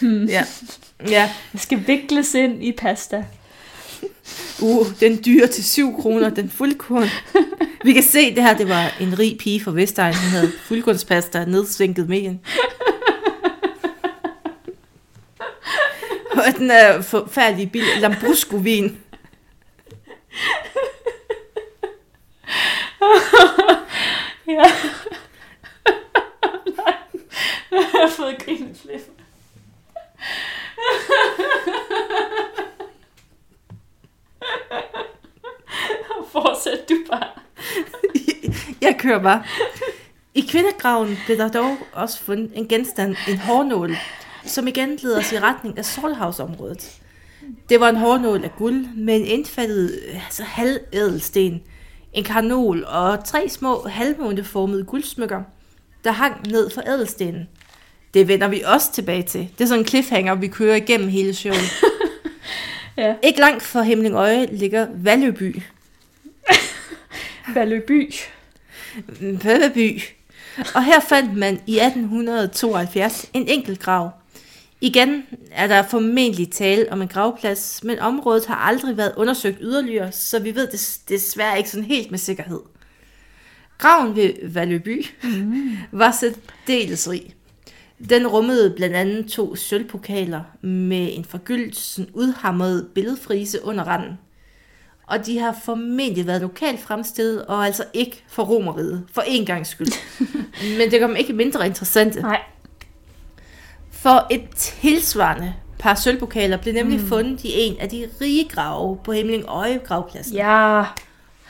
Hmm. Ja. Ja. Det skal vikles ind i pasta. Uh, den dyre til 7 kroner, den fuldkorn. Vi kan se, det her, det var en rig pige fra Vestegn, hun havde fuldkornspasta nedsvinket med hende. Og den er forfærdelig billig Lambrusco-vin. Ja. Jeg har fået grineflip. Fortsæt du bare. Jeg kører bare. I kvindegraven blev der dog også fundet en genstand, en hårnål, som igen leder os i retning af Solhavsområdet. Det var en hårnål af guld med en indfattet altså halvædelsten, en karnol og tre små halvmåneformede guldsmykker, der hang ned fra ædelstenen. Det vender vi også tilbage til. Det er sådan en cliffhanger, vi kører igennem hele showet. Ja. Ikke langt fra Himlingøje ligger Valløby. Valøby. Pølleby. Og her fandt man i 1872 en enkelt grav. Igen er der formentlig tale om en gravplads, men området har aldrig været undersøgt yderligere, så vi ved det desværre ikke sådan helt med sikkerhed. Graven ved Valøby mm. var særdeles rig. Den rummede blandt andet to sølvpokaler med en forgyldt, sådan udhamret billedfrise under randen. og de har formentlig været lokalt fremstillet, og altså ikke for romeriet, for en gang skyld. Men det gør dem ikke mindre interessante. Nej. For et tilsvarende par sølvpokaler blev nemlig mm. fundet i en af de rige grave på Himling Øje gravpladsen. Ja.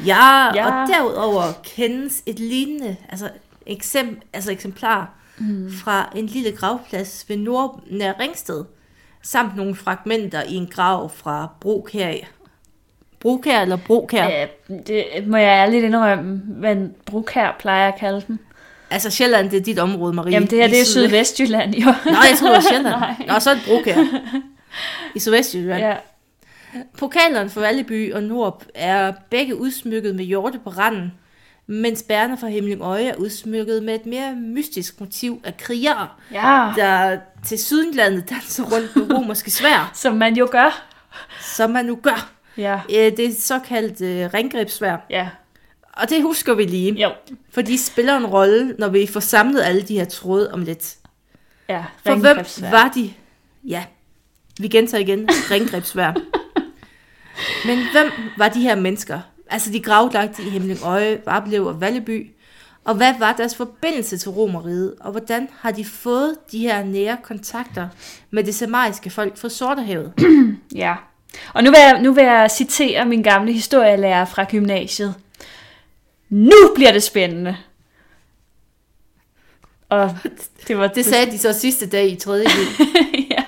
Ja, Ja. og derudover kendes et lignende altså, eksem, altså eksemplar mm. fra en lille gravplads ved nord nær Ringsted, samt nogle fragmenter i en grav fra Brokær. Brokær eller Brokær? Ja. Det må jeg ærligt indrømme, men her plejer jeg at kalde den. Altså Sjælland, det er dit område, Marie. Jamen det her, I det er syd- Sydvestjylland, jo. Nå, jeg troede, det var Sjælland. Nej. Nå, så er det Brokær. I Sydvestjylland. Ja. Pokalerne for Valleby og Nord er begge udsmykket med hjorte på randen, mens bærene fra Himling Øje er udsmykket med et mere mystisk motiv af krigere, ja. der til sydenlandet danser rundt med romerske svær, Som man jo gør. som man nu gør. Ja. Øh, Det er såkaldt øh, ringgrebsvær. Ja. Og det husker vi lige, Jo. for de spiller en rolle, når vi får samlet alle de her tråde om lidt. Ja. For hvem var de? Ja, vi gentager igen. Ringgrebsvær. Men hvem var de her mennesker? Altså de gravlagte i Himling Øje, Varblev og Valleby. Og hvad var deres forbindelse til Romeriet? Og hvordan har de fået de her nære kontakter med det samariske folk fra Sortehavet? Ja. Og nu vil, jeg, nu vil jeg citere min gamle historielærer fra gymnasiet. Nu bliver det spændende. Og det var Det sagde de så sidste dag i 3. jul. ja,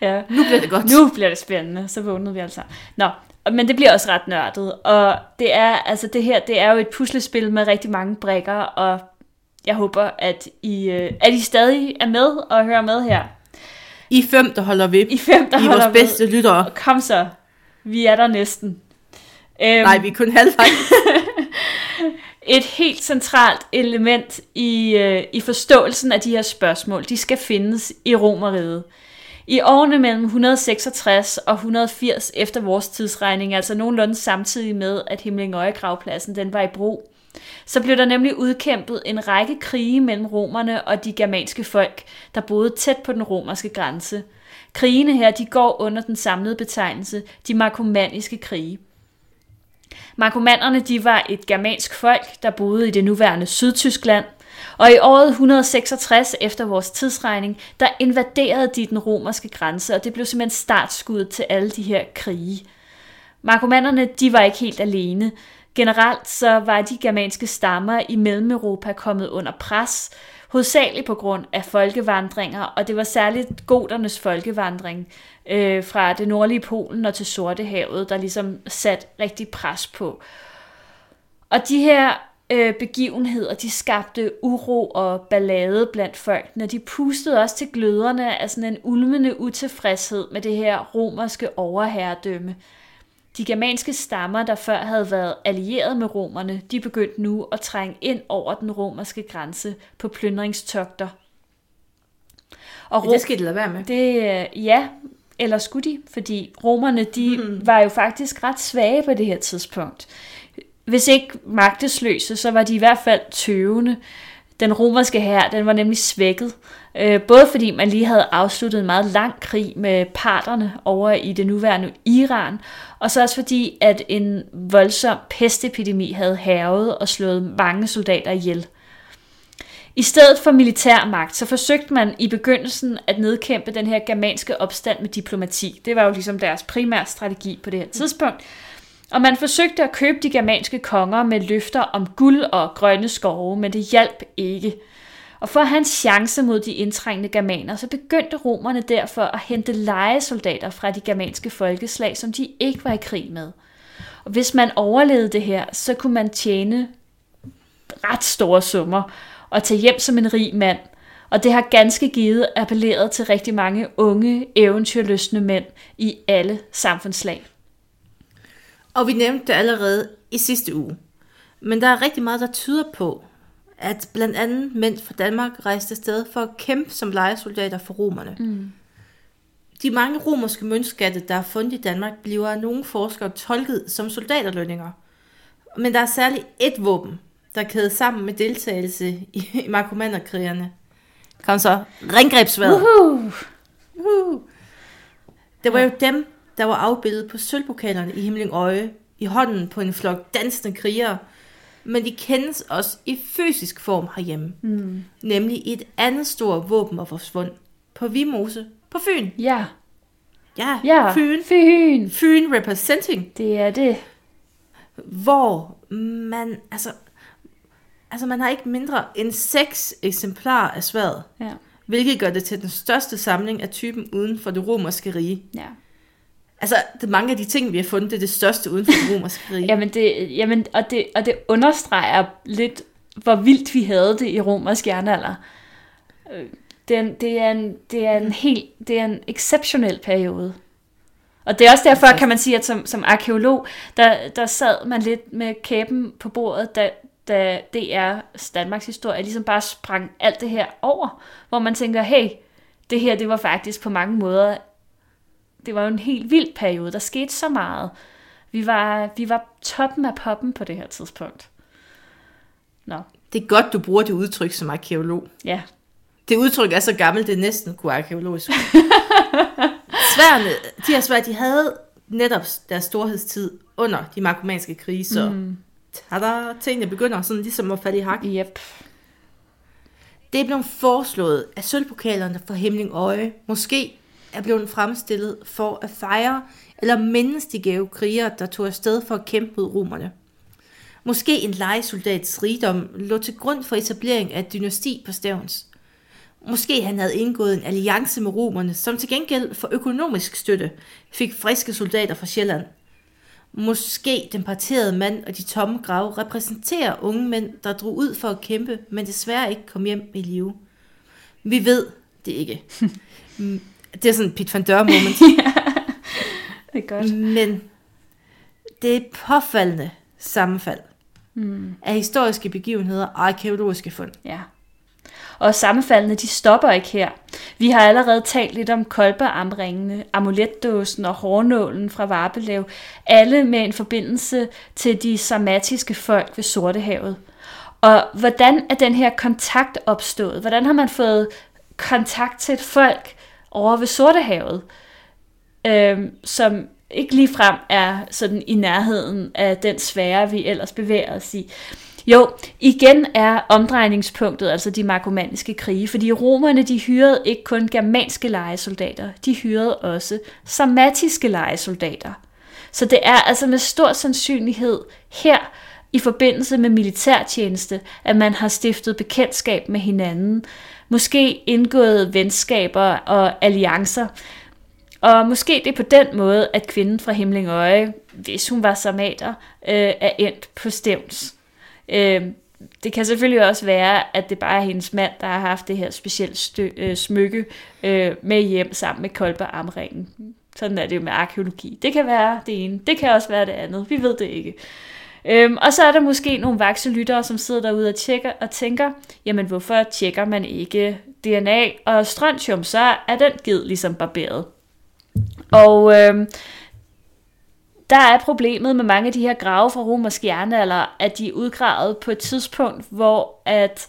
ja. Nu bliver det godt. Nu bliver det spændende, så vågnede vi altså. Nå, men det bliver også ret nørdet, og det er, altså det her, det er jo et puslespil med rigtig mange brikker, og jeg håber, at I, øh, at I stadig er med og hører med her. I fem, der holder ved. I fem, der I er holder vores bedste lyttere. Kom så, vi er der næsten. Øhm, Nej, vi er kun halvvejs. et helt centralt element i, øh, i forståelsen af de her spørgsmål, de skal findes i Romeriet. I årene mellem 166 og 180 efter vores tidsregning, altså nogenlunde samtidig med, at Himlingøje gravpladsen den var i brug, så blev der nemlig udkæmpet en række krige mellem romerne og de germanske folk, der boede tæt på den romerske grænse. Krigene her de går under den samlede betegnelse de markomanniske krige. Markomannerne de var et germansk folk, der boede i det nuværende Sydtyskland, og i året 166 efter vores tidsregning, der invaderede de den romerske grænse, og det blev simpelthen startskuddet til alle de her krige. Markomannerne de var ikke helt alene. Generelt så var de germanske stammer i Mellemeuropa kommet under pres, hovedsageligt på grund af folkevandringer, og det var særligt goternes folkevandring øh, fra det nordlige Polen og til Sortehavet, der ligesom sat rigtig pres på. Og de her øh, begivenheder, de skabte uro og ballade blandt folkene. De pustede også til gløderne af sådan en ulmende utilfredshed med det her romerske overherredømme. De germanske stammer, der før havde været allieret med romerne, de begyndte nu at trænge ind over den romerske grænse på plyndringstogter. Og Det skal de lade være med. det, øh, ja, eller skulle de? Fordi romerne, de mm. var jo faktisk ret svage på det her tidspunkt. Hvis ikke magtesløse, så var de i hvert fald tøvende. Den romerske hær, den var nemlig svækket. Øh, både fordi man lige havde afsluttet en meget lang krig med parterne over i det nuværende Iran, og så også fordi, at en voldsom pestepidemi havde hærget og slået mange soldater ihjel. I stedet for militærmagt, så forsøgte man i begyndelsen at nedkæmpe den her germanske opstand med diplomati. Det var jo ligesom deres primære strategi på det her tidspunkt. Og man forsøgte at købe de germanske konger med løfter om guld og grønne skove, men det hjalp ikke. Og for at have en chance mod de indtrængende germaner, så begyndte romerne derfor at hente lejesoldater fra de germanske folkeslag, som de ikke var i krig med. Og hvis man overlevede det her, så kunne man tjene ret store summer og tage hjem som en rig mand. Og det har ganske givet appelleret til rigtig mange unge, eventyrløsne mænd i alle samfundslag. Og vi nævnte det allerede i sidste uge. Men der er rigtig meget, der tyder på, at blandt andet mænd fra Danmark rejste afsted for at kæmpe som lejesoldater for romerne. Mm. De mange romerske møntskatte, der er fundet i Danmark, bliver af nogle forskere tolket som soldaterlønninger. Men der er særligt et våben, der er kædet sammen med deltagelse i, i markomanderkrigerne. Kom så, ringgrebsværet. Uhuh. Uh. Det var jo dem, der var afbildet på sølvpokalerne i Himling Øje i hånden på en flok dansende krigere, men de kendes også i fysisk form herhjemme. Mm. Nemlig et andet stort våben var forsvundet på Vimose på Fyn. Ja, Ja, ja. Fyn. Fyn. Fyn representing, Det er det. hvor man, altså, altså man har ikke mindre end seks eksemplarer af sværet, Ja. hvilket gør det til den største samling af typen uden for det romerske rige. ja. Altså, det, mange af de ting, vi har fundet, det er det største uden for det romerske rige. Jamen, det, jamen og, det, og det understreger lidt, hvor vildt vi havde det i romersk jernalder. Øh, Det er en, det er en, det er en helt, det er en exceptionel periode. Og det er også derfor, kan man sige, at som, som arkeolog, der, der sad man lidt med kæben på bordet, da, da DR's Danmarks historie ligesom bare sprang alt det her over, hvor man tænker, hey, det her, det var faktisk på mange måder, det var jo en helt vild periode, der skete så meget. Vi var, vi var toppen af poppen på det her tidspunkt. Nå, Det er godt, du bruger det udtryk som arkeolog. ja. Det udtryk er så gammelt, det næsten kunne arkeologisk. Sværene, de her svær, de havde netop deres storhedstid under de markomanske krige, så mm. Tada, tingene begynder sådan ligesom at falde i hak. Yep. Det er blevet foreslået, at sølvpokalerne for Himling Øje måske er blevet fremstillet for at fejre eller mindes de gave krigere, der tog afsted for at kæmpe mod romerne. Måske en legesoldats rigdom lå til grund for etablering af et dynasti på Stævns. Måske han havde indgået en alliance med romerne, som til gengæld for økonomisk støtte fik friske soldater fra Sjælland. Måske den parterede mand og de tomme grave repræsenterer unge mænd, der drog ud for at kæmpe, men desværre ikke kom hjem i live. Vi ved det ikke. Det er sådan et Pit van Dør moment. Det er godt. Men det er påfaldende sammenfald Mm. af historiske begivenheder og arkeologiske fund. Ja. Og sammenfaldene, de stopper ikke her. Vi har allerede talt lidt om kolbearmringene, amuletdåsen og hårnålen fra Varbelev, alle med en forbindelse til de sarmatiske folk ved Sortehavet. Og hvordan er den her kontakt opstået? Hvordan har man fået kontakt til et folk over ved Sortehavet, øh, som ikke lige frem er sådan i nærheden af den sfære, vi ellers bevæger os i. Jo, igen er omdrejningspunktet altså de markomanniske krige, fordi romerne de hyrede ikke kun germanske lejesoldater, de hyrede også samatiske lejesoldater. Så det er altså med stor sandsynlighed her i forbindelse med militærtjeneste, at man har stiftet bekendtskab med hinanden, måske indgået venskaber og alliancer, og måske det er på den måde, at kvinden fra Himlingøje, hvis hun var samater, øh, er endt på stævns. Øh, det kan selvfølgelig også være, at det bare er hendes mand, der har haft det her specielle stø- øh, smykke øh, med hjem sammen med kolbearmringen. Sådan er det jo med arkeologi. Det kan være det ene, det kan også være det andet. Vi ved det ikke. Øhm, og så er der måske nogle vakse lyttere, som sidder derude og tjekker og tænker, jamen hvorfor tjekker man ikke DNA og strontium, så er den givet ligesom barberet. Og øhm, der er problemet med mange af de her grave fra romersk jernalder, at de er udgravet på et tidspunkt, hvor at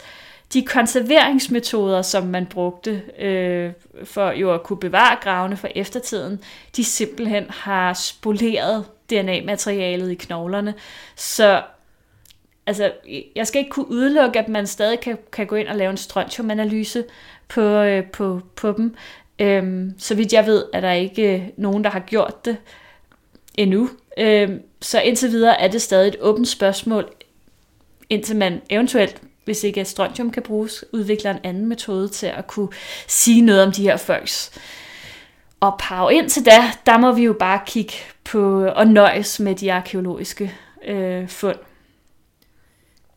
de konserveringsmetoder, som man brugte øh, for jo at kunne bevare gravene for eftertiden, de simpelthen har spoleret DNA-materialet i knoglerne. Så altså, jeg skal ikke kunne udelukke, at man stadig kan, kan gå ind og lave en strontiumanalyse på, øh, på, på dem. Øhm, så vidt jeg ved, er der ikke øh, nogen, der har gjort det endnu. Øhm, så indtil videre er det stadig et åbent spørgsmål, indtil man eventuelt, hvis ikke strontium kan bruges, udvikler en anden metode til at kunne sige noget om de her folks ophav. Indtil da, der må vi jo bare kigge på og nøjes med de arkeologiske øh, fund.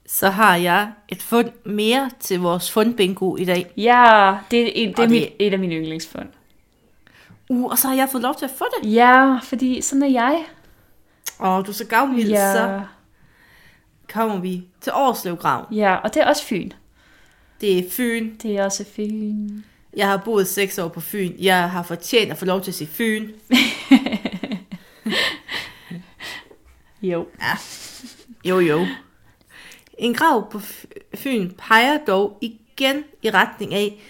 Så har jeg et fund mere til vores fundbingo i dag. Ja, det er, en, det er Og det- mit, et af mine yndlingsfund. Uh, og så har jeg fået lov til at få det. Ja, fordi sådan er jeg. Og du er så gavmild, Ja, så kommer vi til Årslevgraven. ja, og det er også Fyn. Det er Fyn. Det er også Fyn. Jeg har boet seks år på Fyn. Jeg har fortjent at få lov til at se Fyn. Jo. Jo, jo. En grav på Fyn peger dog igen i retning af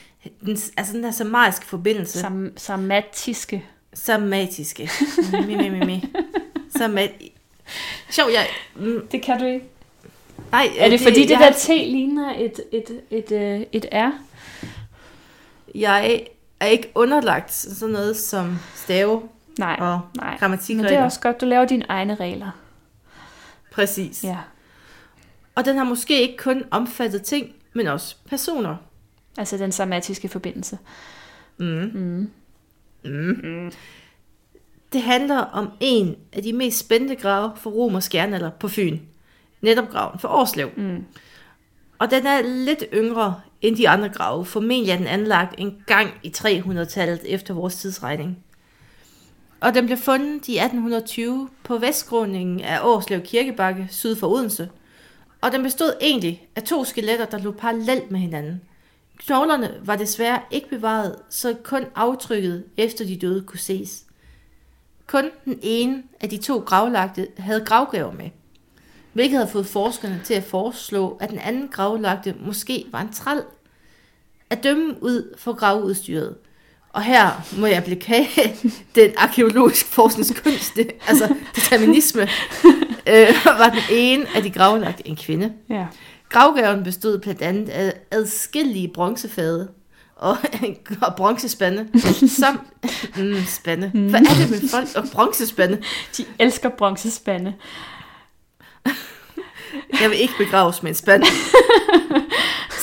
den, altså den der samariske forbindelse. Sam- Sam, samatiske. Samatiske. Mi, mi, mi, mi. Samat- Sjov, jeg... Mm, Det kan du ikke. nej, Er det, fordi det der T ligner et, et, et, et, et R? Jeg er ikke underlagt sådan noget som stave Nej, og nej. Men grammatikregler. det er også godt, du laver dine egne regler. Præcis. Ja. Og den har måske ikke kun omfattet ting, men også personer. Altså den sammatiske forbindelse. Mm. Mm. Det handler om en af de mest spændende grave for romersk jernalder på Fyn. Netop graven for Årslev. Mm. Og den er lidt yngre end de andre grave. Formentlig er den anlagt en gang i 300-tallet efter vores tidsregning. Og den blev fundet i 1820 på vestskråningen af Årslev Kirkebakke syd for Odense. Og den bestod egentlig af to skeletter, der lå parallelt med hinanden. Knoglerne var desværre ikke bevaret, så kun aftrykket efter de døde kunne ses. Kun den ene af de to gravlagte havde gravgaver med, hvilket havde fået forskerne til at foreslå, at den anden gravlagte måske var en træl. At dømme ud for gravudstyret. Og her må jeg blive den arkeologisk forskningskunst, det, altså determinisme, øh, var den ene af de gravlagte en kvinde. Ja. Gravgaven bestod blandt andet af adskillige bronzefade og, og bronzespande, samt mm, spande. Hvad er det med folk og bronzespande? De elsker bronzespande. Jeg vil ikke begraves med en spand.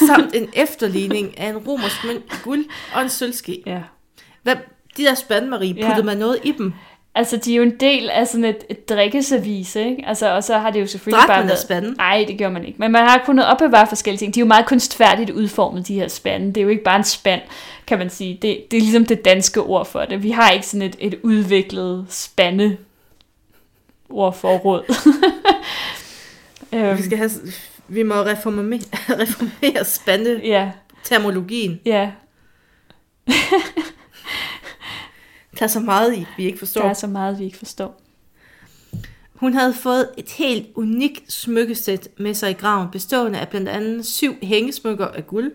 samt en efterligning af en romersk mønt i guld og en sølvske. Ja. Hvad, de der spande, Marie, Ja. puttede man noget i dem? Altså, de er jo en del af sådan et, et drikkeservice, ikke? Altså, og så har det jo selvfølgelig Drak bare man været... spanden? Nej, det gjorde man ikke. Men man har kunnet opbevare forskellige ting. De er jo meget kunstfærdigt udformet, de her spande. Det er jo ikke bare en spand, kan man sige. Det, det er ligesom det danske ord for det. Vi har ikke sådan et, et udviklet spande ordforråd. øhm, Vi, skal have, vi må reformere, reformere spande ja, termologien. ja, Der er så meget i, vi ikke forstår. der er så meget, vi ikke forstår. Hun havde fået et helt unikt smykkesæt med sig i graven, bestående af blandt andet syv hængesmykker af guld,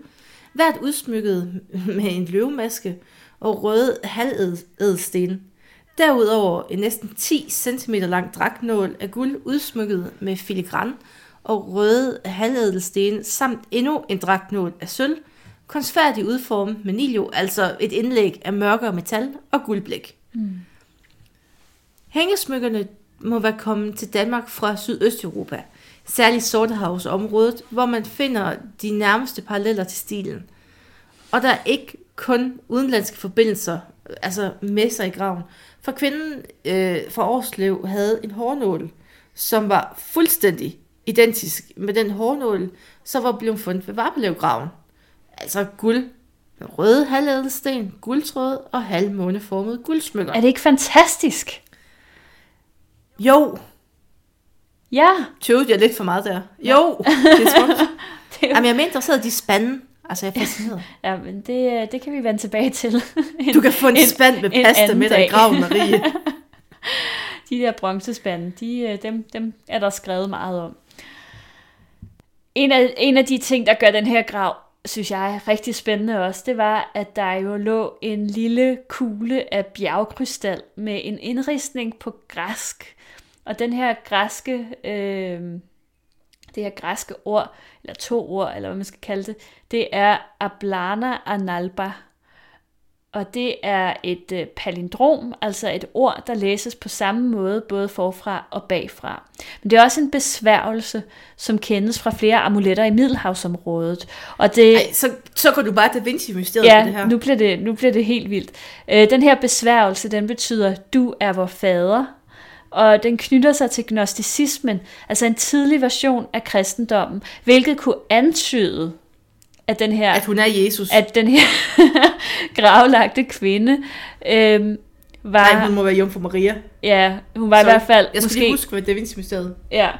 hvert udsmykket med en løvemaske og røde halvedsten. Derudover en næsten 10 cm lang dragtnål af guld udsmykket med filigran og røde halvedelsten, samt endnu en dragtnål af sølv, kunstfærdig udformet med nilio, altså et indlæg af mørkere metal og guldblæk. Hængesmykkerne må være kommet til Danmark fra Sydøsteuropa, særligt Sortehavsområdet, hvor man finder de nærmeste paralleller til stilen. Og der er ikke kun udenlandske forbindelser altså med sig i graven. For kvinden øh, fra Årslev havde en hårnål, som var fuldstændig identisk med den hårnål, som var blevet fundet ved Varpelevgraven. Altså guld, med røde halvædelsten, guldtråd og halvmåneformede guldsmykker. Er det ikke fantastisk? Jo, Ja, tøvede jeg lidt for meget der. Jo, det er smukt. det er jo Jamen, jeg er mere interesseret i de spande. Altså, jeg er fascineret. Ja, men det, øh, det kan vi vende tilbage til. En- Du kan få en, en- spand med pasta med dig i graven, Marie. De der bronzespande, de, øh, dem, dem er der skrevet meget om. En af, en af de ting, der gør den her grav, synes jeg er rigtig spændende også, det var, at der jo lå en lille kugle af bjergkrystal med en indristning på græsk. Og den her græske, øh, det her græske ord, eller to ord, eller hvad man skal kalde det, det er ablana analba. Og det er et øh, palindrom, altså et ord, der læses på samme måde, både forfra og bagfra. Men det er også en besværgelse, som kendes fra flere amuletter i Middelhavsområdet. Og det, Ej, så, så går du bare Da Vinci-mysteriet på det her. ja, nu bliver det, nu bliver det helt vildt. Øh, den her besværgelse, den betyder, du er vor fader, og den knytter sig til gnosticismen, altså en tidlig version af kristendommen, hvilket kunne antyde, at den her At hun er Jesus. at den her gravlagte kvinde øhm, var, Nej, hun må være Jomfru Maria. ja, hun var i Sorry. hvert fald Jeg skal måske, lige huske, hvad Da Vinci-mysteriet. ja,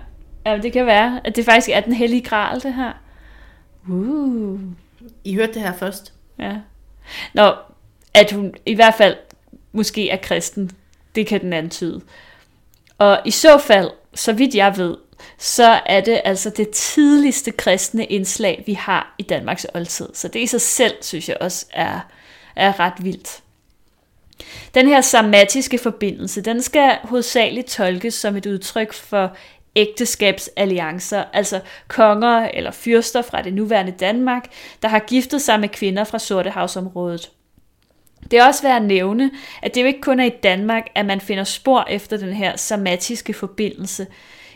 ja, det kan være, at det faktisk er den hellige gral, det her. Uh, I hørte det her først. ja. Nå, at hun i hvert fald måske er kristen, det kan den antyde. Og i så fald, så vidt jeg ved, så er det altså det tidligste kristne indslag, vi har i Danmarks oldtid. Så det i sig selv, synes jeg også, er, er ret vildt. Den her samatiske forbindelse, den skal hovedsageligt tolkes som et udtryk for ægteskabsalliancer, altså konger eller fyrster fra det nuværende Danmark, der har giftet sig med kvinder fra Sortehavsområdet. Det er også værd at nævne, at det jo ikke kun er i Danmark, at man finder spor efter den her samatiske forbindelse.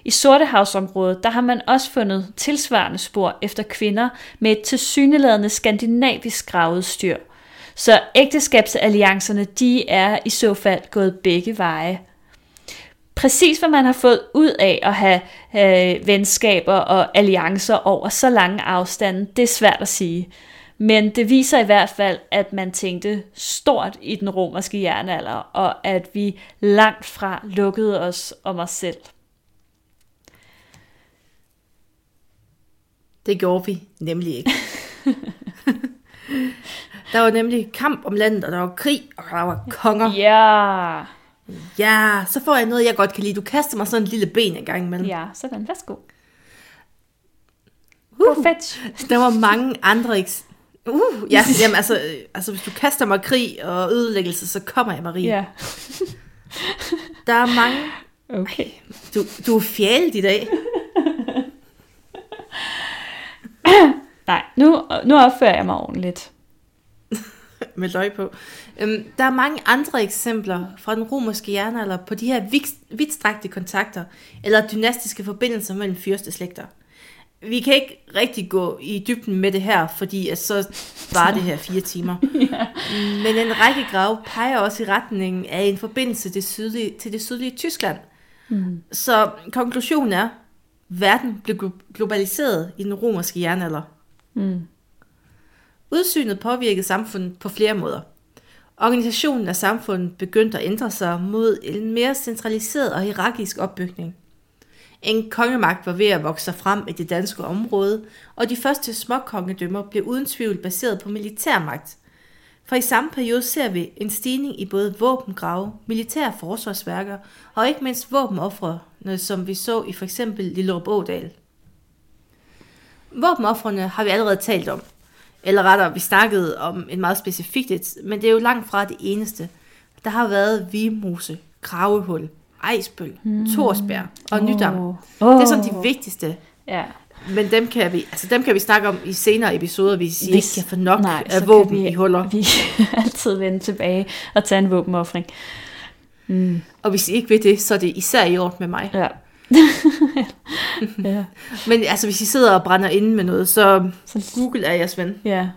I Sortehavsområdet, der har man også fundet tilsvarende spor efter kvinder med et tilsyneladende skandinavisk gravet styr. Så ægteskabsalliancerne, de er i så fald gået begge veje. Præcis hvad man har fået ud af at have øh, venskaber og alliancer over så lange afstande, det er svært at sige. Men det viser i hvert fald, at man tænkte stort i den romerske jernalder, og at vi langt fra lukkede os om os selv. Det gjorde vi nemlig ikke. der var nemlig kamp om landet, og der var krig, og der var konger. Ja, Ja, så får jeg noget, jeg godt kan lide. Du kaster mig sådan en lille ben en gang imellem. ja, sådan, værsgo. Uh, der var mange andre eks... Uh, ja, jamen, altså, øh, altså, hvis du kaster mig krig og ødelæggelse, så kommer jeg, Marie. Ja, Der er mange... okay. Du, du er fjælet i dag. Nej, nu, nu opfører jeg mig ordentligt. med løg på. Øhm, der er mange andre eksempler fra den romerske jernalder på de her vidt- vidtstrakte kontakter eller dynastiske forbindelser mellem fyrsteslægter. Vi kan ikke rigtig gå i dybden med det her, fordi at så var det her fire timer. Men en række grave peger også i retningen af en forbindelse til, sydlige, til det sydlige Tyskland. Mm. Så konklusionen er, verden blev glo- globaliseret i den romerske jernalder. Mm. Udsynet påvirkede samfundet på flere måder. Organisationen af samfundet begyndte at ændre sig mod en mere centraliseret og hierarkisk opbygning. En kongemagt var ved at vokse sig frem i det danske område, og de første småkongedømmer blev uden tvivl baseret på militærmagt. For i samme periode ser vi en stigning i både våbengrave, militære forsvarsværker og ikke mindst våbenoffrene, som vi så i for eksempel Lillerup Ådal. Våbenoffrene har vi allerede talt om. Eller rettere, vi snakkede om en meget specifikt et, men det er jo langt fra det eneste. Der har været Vimose, Gravehul, Ejsbøl, mm. Torsberg og Nydam. Oh. Det er sådan de vigtigste. Ja. Men dem kan vi, altså dem kan vi snakke om i senere episoder, hvis I Hvis- ikke kan få nok Nej, af våben vi- i huller. Vi kan altid vende tilbage og tage en våbenoffring. Mm. Og hvis I ikke ved det, så er det især i orden med mig. Ja. Ja. Men altså, hvis I sidder og brænder inde med noget, så Så, Google er jeres ven. ja.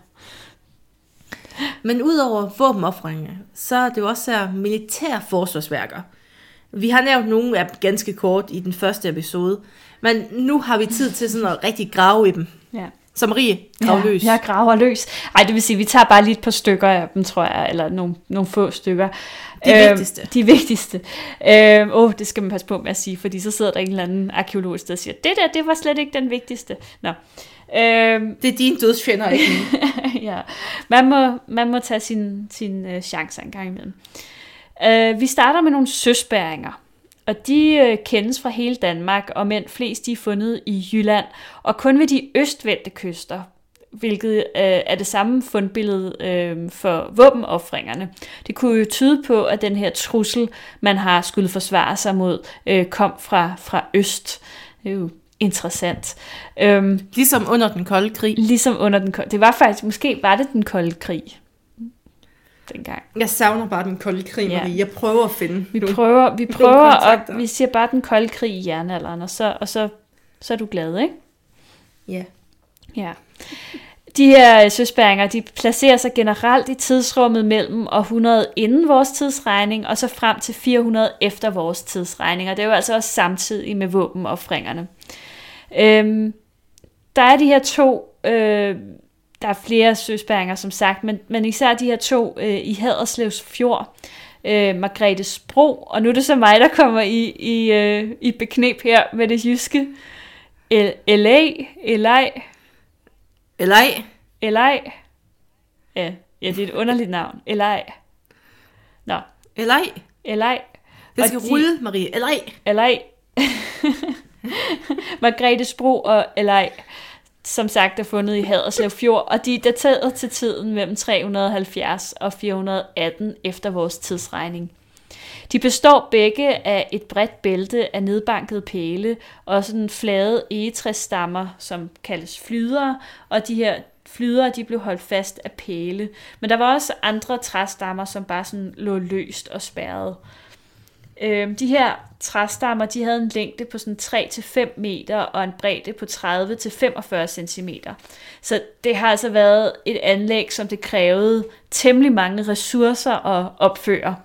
Men udover våbenoffringer, så er det jo også her militære forsvarsværker. Vi har nævnt nogle af dem ganske kort i den første episode, men nu har vi tid til sådan at rigtig grave i dem. ja. Så Marie, grav løs. Ja, jeg graver løs. Ej, det vil sige, vi tager bare lige et par stykker af dem, tror jeg, eller nogle, nogle få stykker. De Øhm, vigtigste. De vigtigste. Åh, oh, det skal man passe på med at sige, fordi så sidder der en eller anden arkeolog og siger, det der, det var slet ikke den vigtigste. Nå. Øhm, Det er dine dødsfjender, ikke ja, man må, man må tage sin, sin uh, chancer en gang imellem. Uh, vi starter med nogle søspæringer, og de uh, kendes fra hele Danmark, og men flest de er fundet i Jylland, og kun ved de østvendte kyster, hvilket uh, er det samme fundbillede uh, for våbenoffringerne. Det kunne jo tyde på, at den her trussel, man har skulle forsvare sig mod, uh, kom fra, fra øst. Det er jo interessant. Um, Ligesom under den kolde krig. Ligesom under den kolde... Det var faktisk... Måske var det den kolde krig. Dengang. Jeg savner bare den kolde krig, Ja. Marie. Jeg prøver at finde. Vi nogle- prøver, vi prøver og vi siger bare den kolde krig i jernalderen, og så, og så, så er du glad, ikke? Ja. Ja. De her søspæringer, de placerer sig generelt i tidsrummet mellem århundredet inden vores tidsregning, og så frem til 400 efter vores tidsregning, og det er jo altså også samtidig med våbenoffringerne. Øhm, der er de her to, øh, der er flere søspæringer som sagt, men, men især de her to øh, i Haderslevs Fjord, øh, Margrethes Bro, og nu er det så mig, der kommer i, i, øh, i beknep her med det jyske. El- LA, LA, Eller ej. LA. Ja, ja, det er et underligt navn. LA. Nå, ej. LA. Det skal de- rulle, Marie. Ej. LA. Margrethes Bro og LA som sagt er fundet i Haderslev Fjord, og de er dateret til tiden mellem 370 og 418 efter vores tidsregning. De består begge af et bredt bælte af nedbankede pæle og sådan flade egetræsstammer, som kaldes flydere, og de her flydere de blev holdt fast af pæle. Men der var også andre træstammer, som bare sådan lå løst og spærret. Øhm, de her træstammer, de havde en længde på sådan 3-5 meter og en bredde på 30-45 cm. Så det har altså været et anlæg, som det krævede temmelig mange ressourcer at opføre.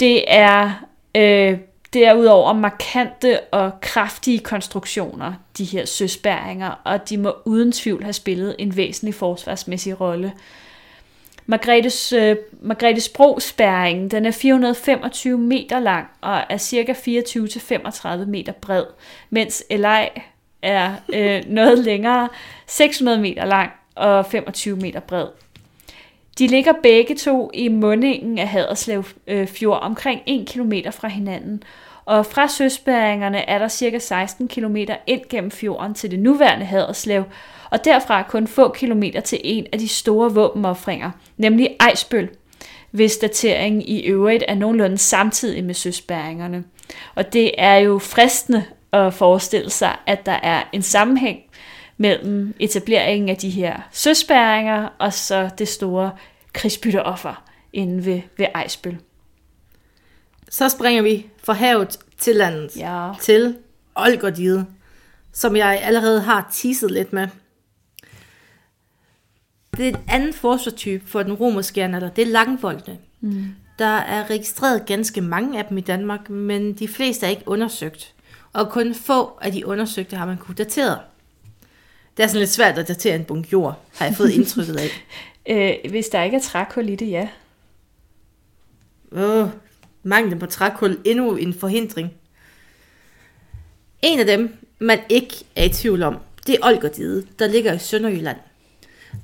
Det er øh, derudover markante og kraftige konstruktioner, de her søspæringer, og de må uden tvivl have spillet en væsentlig forsvarsmæssig rolle. Margrethes, øh, Margrethes Bro-spærringen, den er 425 meter lang og er cirka 24-35 meter bred, mens Elej er øh, noget længere, 600 meter lang og 25 meter bred. De ligger begge to i mundingen af Haderslev øh, Fjord, omkring 1 km fra hinanden. Og fra søspæringerne er der cirka 16 km ind gennem fjorden til det nuværende Haderslev, og derfra kun få kilometer til en af de store våbenoffringer, nemlig Ejsbøl, hvis dateringen i øvrigt er nogenlunde samtidig med søspæringerne. Og det er jo fristende at forestille sig, at der er en sammenhæng mellem etableringen af de her søspæringer og så det store krigsbytteoffer inde ved, ved Ejsbøl. Så springer vi fra havet til landet, Ja. til Olgerdide, som jeg allerede har teaset lidt med. Det er et andet forsvarstype for den romerske jernalder, det er langvoldene. Mm. Der er registreret ganske mange af dem i Danmark, men de fleste er ikke undersøgt. Og kun få af de undersøgte har man kunne datere. Det er sådan lidt svært at datere en bunk jord, har jeg fået indtrykket af. Øh, hvis der ikke er trækul i det, ja. Åh, manglen på trækul endnu en forhindring. En af dem, man ikke er i tvivl om, det er Olgerdide, der ligger i Sønderjylland.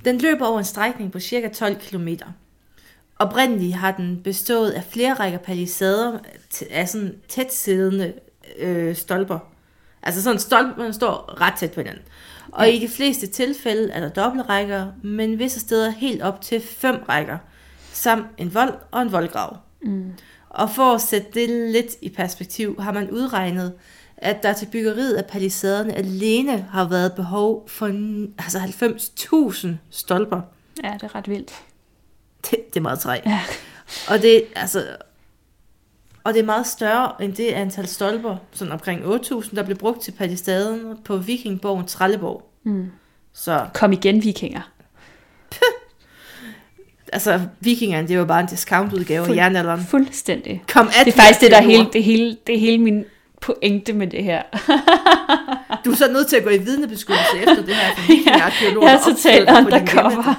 Den løber over en strækning på cirka 12 km. Oprindeligt har den bestået af flere rækker palisader af sådan tæt siddende øh, stolper. Altså sådan stolperne står ret tæt på hinanden. Og i de fleste tilfælde er der dobbeltrækker, men visse steder helt op til fem rækker, samt en vold og en voldgrav. Mm. Og for at sætte det lidt i perspektiv, har man udregnet, at der til byggeriet af palisaderne alene har været behov for altså 90.000 stolper. Ja, det er ret vildt. Det, det er meget træ. Ja. Og det, altså, og det er meget større end det antal stolper, sådan omkring 8.000, der blev brugt til palisaden på vikingborgen Trelleborg. Mm. Så Kom igen, vikinger. Altså, vikingerne, det var bare en discountudgave af jernalderen. Fuldstændig. Kom at Det er faktisk det, der er hele, det, hele, det hele min pointe med det her. Du er så nødt til at gå i vidnebeskyttelse efter det her, for vikingearkeologer Jeg er totalt undercover.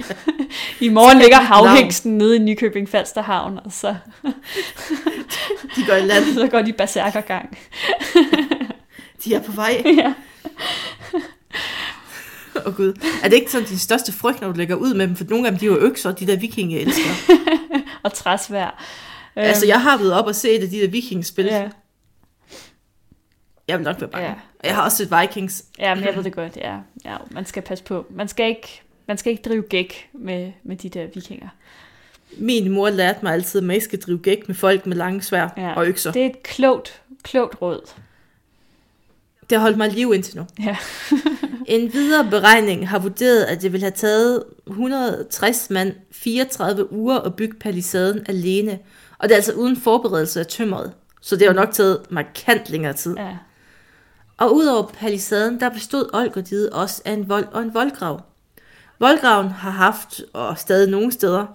I morgen ligger havhængsten nede i Nykøbing Falster Havn, og så, De går i land. så går de berserkergang. De er på vej. ja. Åh oh, gud. Er det ikke sådan din største frygt, når du lægger ud med dem? For nogle af dem, de er jo økser, de der vikingeelskere. Og træsvær. altså, jeg har været op og set af de der vikingspil. Ja. Jeg vil nok være bange. Ja. Jeg har også set Vikings. ja, men jeg ved det godt. Ja. ja, man skal passe på. Man skal ikke, man skal ikke drive gæk med, med de der vikinger. Min mor lærte mig altid, at man ikke skal drive gæk med folk med lange svær Ja. og økser. Det... Det er et klogt, klogt råd. Det har holdt mig liv indtil nu. Ja. En videre beregning har vurderet, at det ville have taget 160 mand 34 uger at bygge palisaden alene. Og det er altså uden forberedelse af tømmeret. Så det har nok taget markant længere tid. ja. Og udover palisaden, der bestod Olgerdide også af en vold og en voldgrav. Voldgraven har haft, og stadig nogle steder,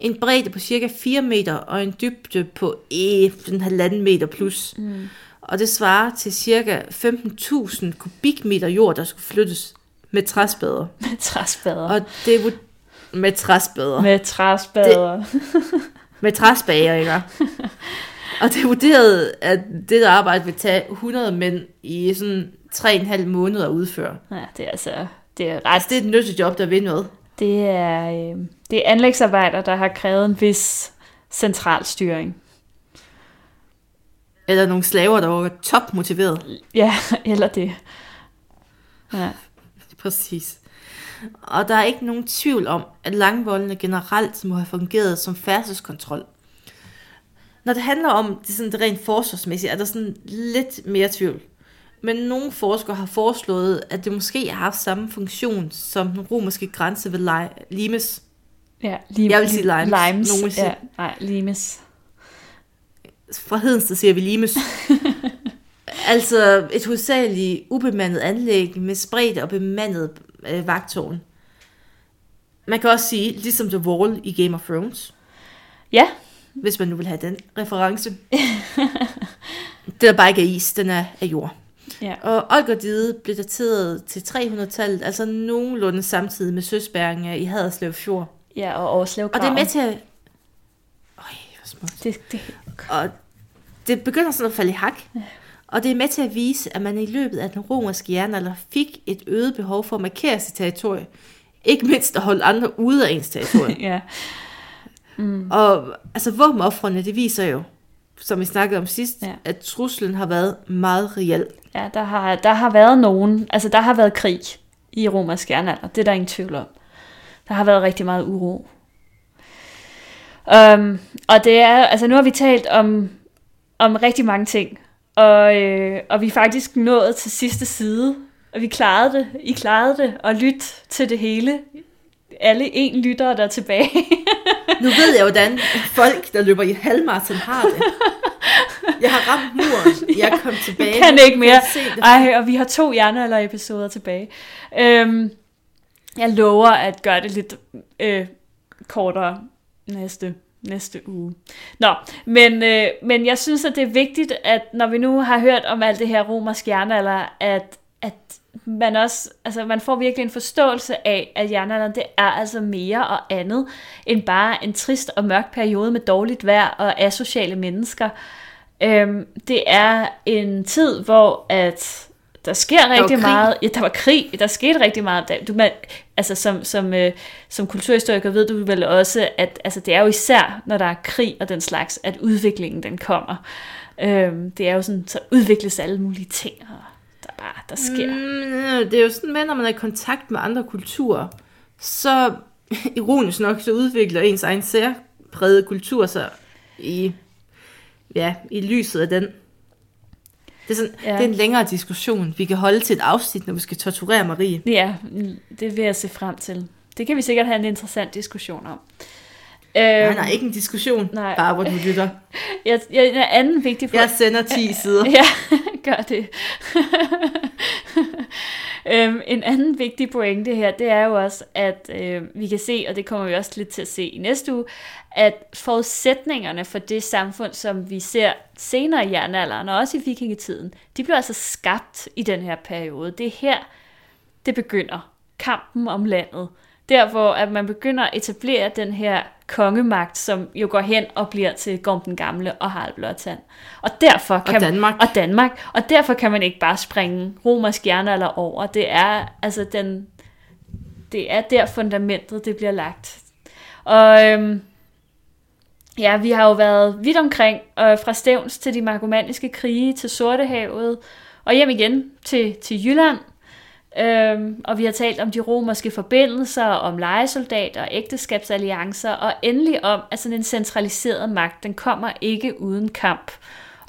en bredde på cirka 4 meter og en dybde på eh, en halvanden meter plus. Mm. Og det svarer til cirka 15.000 kubikmeter jord, der skulle flyttes med træspader. Med træspader. Og det er med træspader. Med, træspader. med træspager, ikke? Og det er vurderet, at det der arbejde vil tage 100 mænd i sådan 3,5 måneder at udføre. Ja, det er altså... Det er ret Altså, det er et nyttigt job, der vil noget. Det er, øh, det er anlægsarbejder, der har krævet en vis central styring. Eller nogle slaver, der var topmotiveret. Ja, eller det. Ja. Præcis. Og der er ikke nogen tvivl om, at langvoldene generelt må have fungeret som færdselskontrol. Når det handler om det, sådan, det rent forsvarsmæssige, er der sådan lidt mere tvivl. Men nogle forskere har foreslået, at det måske har haft samme funktion som den romerske grænse ved Li- Limes. Ja, lim, Jeg vil sige limes. Limes. Nogen vil sige- Ja, nej, limes. Fra Hedensted siger vi Limes. altså et hovedsageligt ubemandet anlæg med spredt og bemandet øh, vagtårn. Man kan også sige, ligesom The Wall i Game of Thrones, Ja, hvis man nu vil have den reference. den er bare ikke af is, den er af jord. ja. Og Olgerdide blev dateret til 300-tallet, altså nogenlunde samtidig med søspærringer i Haderslev Fjord. ja og Årslev Og det er med til at... Øj, hvor smukt. Det, det, Og det begynder sådan at falde i hak. Og det er med til at vise, at man i løbet af den romerske jernalder fik et øget behov for at markere sit territorie. Ikke mindst at holde andre ude af ens territorie. ja. Mm. og altså våbenoffrene, det viser jo, som vi snakkede om sidst, Ja. ja. at truslen har været meget reel. Ja, der har, der har været nogen, altså der har været krig i romersk jernalder, det er der ingen tvivl om. Der har været rigtig meget uro. Um, og det er, altså nu har vi talt om, om rigtig mange ting, og, øh, og vi er faktisk nået til sidste side, og vi klarede det, I klarede det, og lyt til det hele. Alle en lyttere, der er tilbage. Nu ved jeg, hvordan folk, der løber i halvmarathon, har det. Jeg har ramt muren. Jeg kommet tilbage. Jeg kan ikke mere. Ej, og vi har to jernalder-episoder tilbage. Øhm, jeg lover at gøre det lidt øh, kortere næste, næste uge. Nå, men, øh, men jeg synes, at det er vigtigt, at når vi nu har hørt om alt det her romersk jernalder, at, at man også, altså man får virkelig en forståelse af, at jernalderen, det er altså mere og andet, end bare en trist og mørk periode med dårligt vejr og asociale mennesker. Øhm, det er en tid, hvor at der sker rigtig krig. meget. Ja, der var krig. Der skete rigtig meget. Der- Du, man, altså som, som, øh, som kulturhistoriker ved du vel også, at altså, det er jo især, når der er krig og den slags, at udviklingen den kommer. Øh, det er jo sådan, så udvikles alle mulige ting, og der, bare, der sker. Mm, det er jo sådan at når man er i kontakt med andre kulturer, så ironisk nok, så udvikler ens egen særpræget kultur sig i, ja, i lyset af den. Det er, sådan, Ja. det er en længere diskussion, vi kan holde til et afsnit, når vi skal torturere Marie. Ja, det vil jeg se frem til. Det kan vi sikkert have en interessant diskussion om. Nej, Øhm, nej, ikke en diskussion, nej. bare hvor du lytter. Jeg, jeg, en anden vigtig Jeg sender 10 sider. Ja, gør det. øhm, en anden vigtig pointe her, det er jo også, at øh, vi kan se, og det kommer vi også lidt til at se i næste uge, at forudsætningerne for det samfund, som vi ser senere i jernalderen, og også i vikingetiden, de bliver altså skabt i den her periode. Det er her, det begynder. Kampen om landet. Der, hvor at man begynder at etablere den her kongemagt, som jo går hen og bliver til Gorm den Gamle og Harald Blåtand. Og derfor kan Danmark. og Danmark. Og derfor kan man ikke bare springe romersk jernalder over. Det er altså den, det er der fundamentet det bliver lagt. Og øhm, ja, vi har jo været vidt omkring, øh, fra Stævns til de markomanniske krige, til Sortehavet, og hjem igen til, til Jylland. Øhm, og vi har talt om de romerske forbindelser, om legesoldater og ægteskabsalliancer, og endelig om, at sådan en centraliseret magt, den kommer ikke uden kamp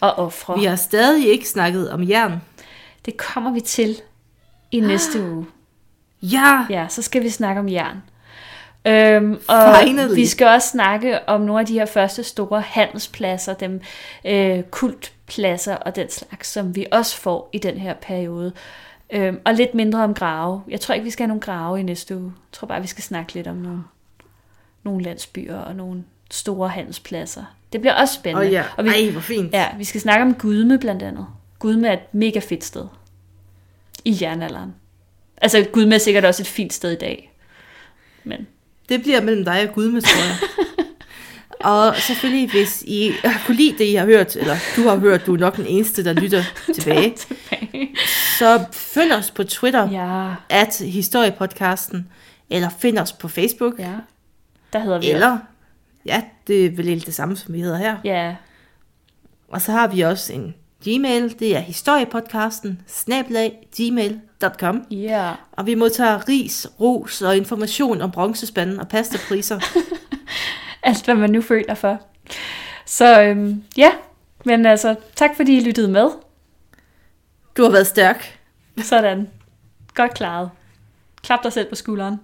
og ofre. Vi har stadig ikke snakket om jern. Det kommer vi til i næste uge. Ja, Ja, så skal vi snakke om jern. Øhm, og Finally. vi skal også snakke om nogle af de her første store handelspladser, dem øh, kultpladser og den slags, som vi også får i den her periode. Øhm, og lidt mindre om grave. Jeg tror ikke, vi skal have nogle grave i næste uge. Jeg tror bare, vi skal snakke lidt om nogle, nogle landsbyer og nogle store handelspladser. Det bliver også spændende. og ja. og vi, Ej, hvor fint. Ja, vi skal snakke om Gudme blandt andet. Gudme er et mega fedt sted. I jernalderen. Altså, Gudme er sikkert også et fint sted i dag. Men Det bliver mellem dig og Gud med, tror jeg. og selvfølgelig, hvis I kunne lide det, I har hørt, eller du har hørt, du er nok den eneste, der lytter tilbage, tilbage. så følg os på Twitter, Ja, at historiepodcasten, eller find os på Facebook, ja. Der hedder vi. eller, ja, det er vel egentlig det samme, som vi hedder her. Ja, Og så har vi også en Gmail, det er historiepodcasten, snablag, gmail.com. Ja. Og vi modtager ris, ros og information om bronzespanden og pastapriser. Alt, hvad man nu føler for. Så øhm, ja, men altså, tak fordi I lyttede med. Du har været stærk. Sådan. Godt klaret. Klap dig selv på skulderen.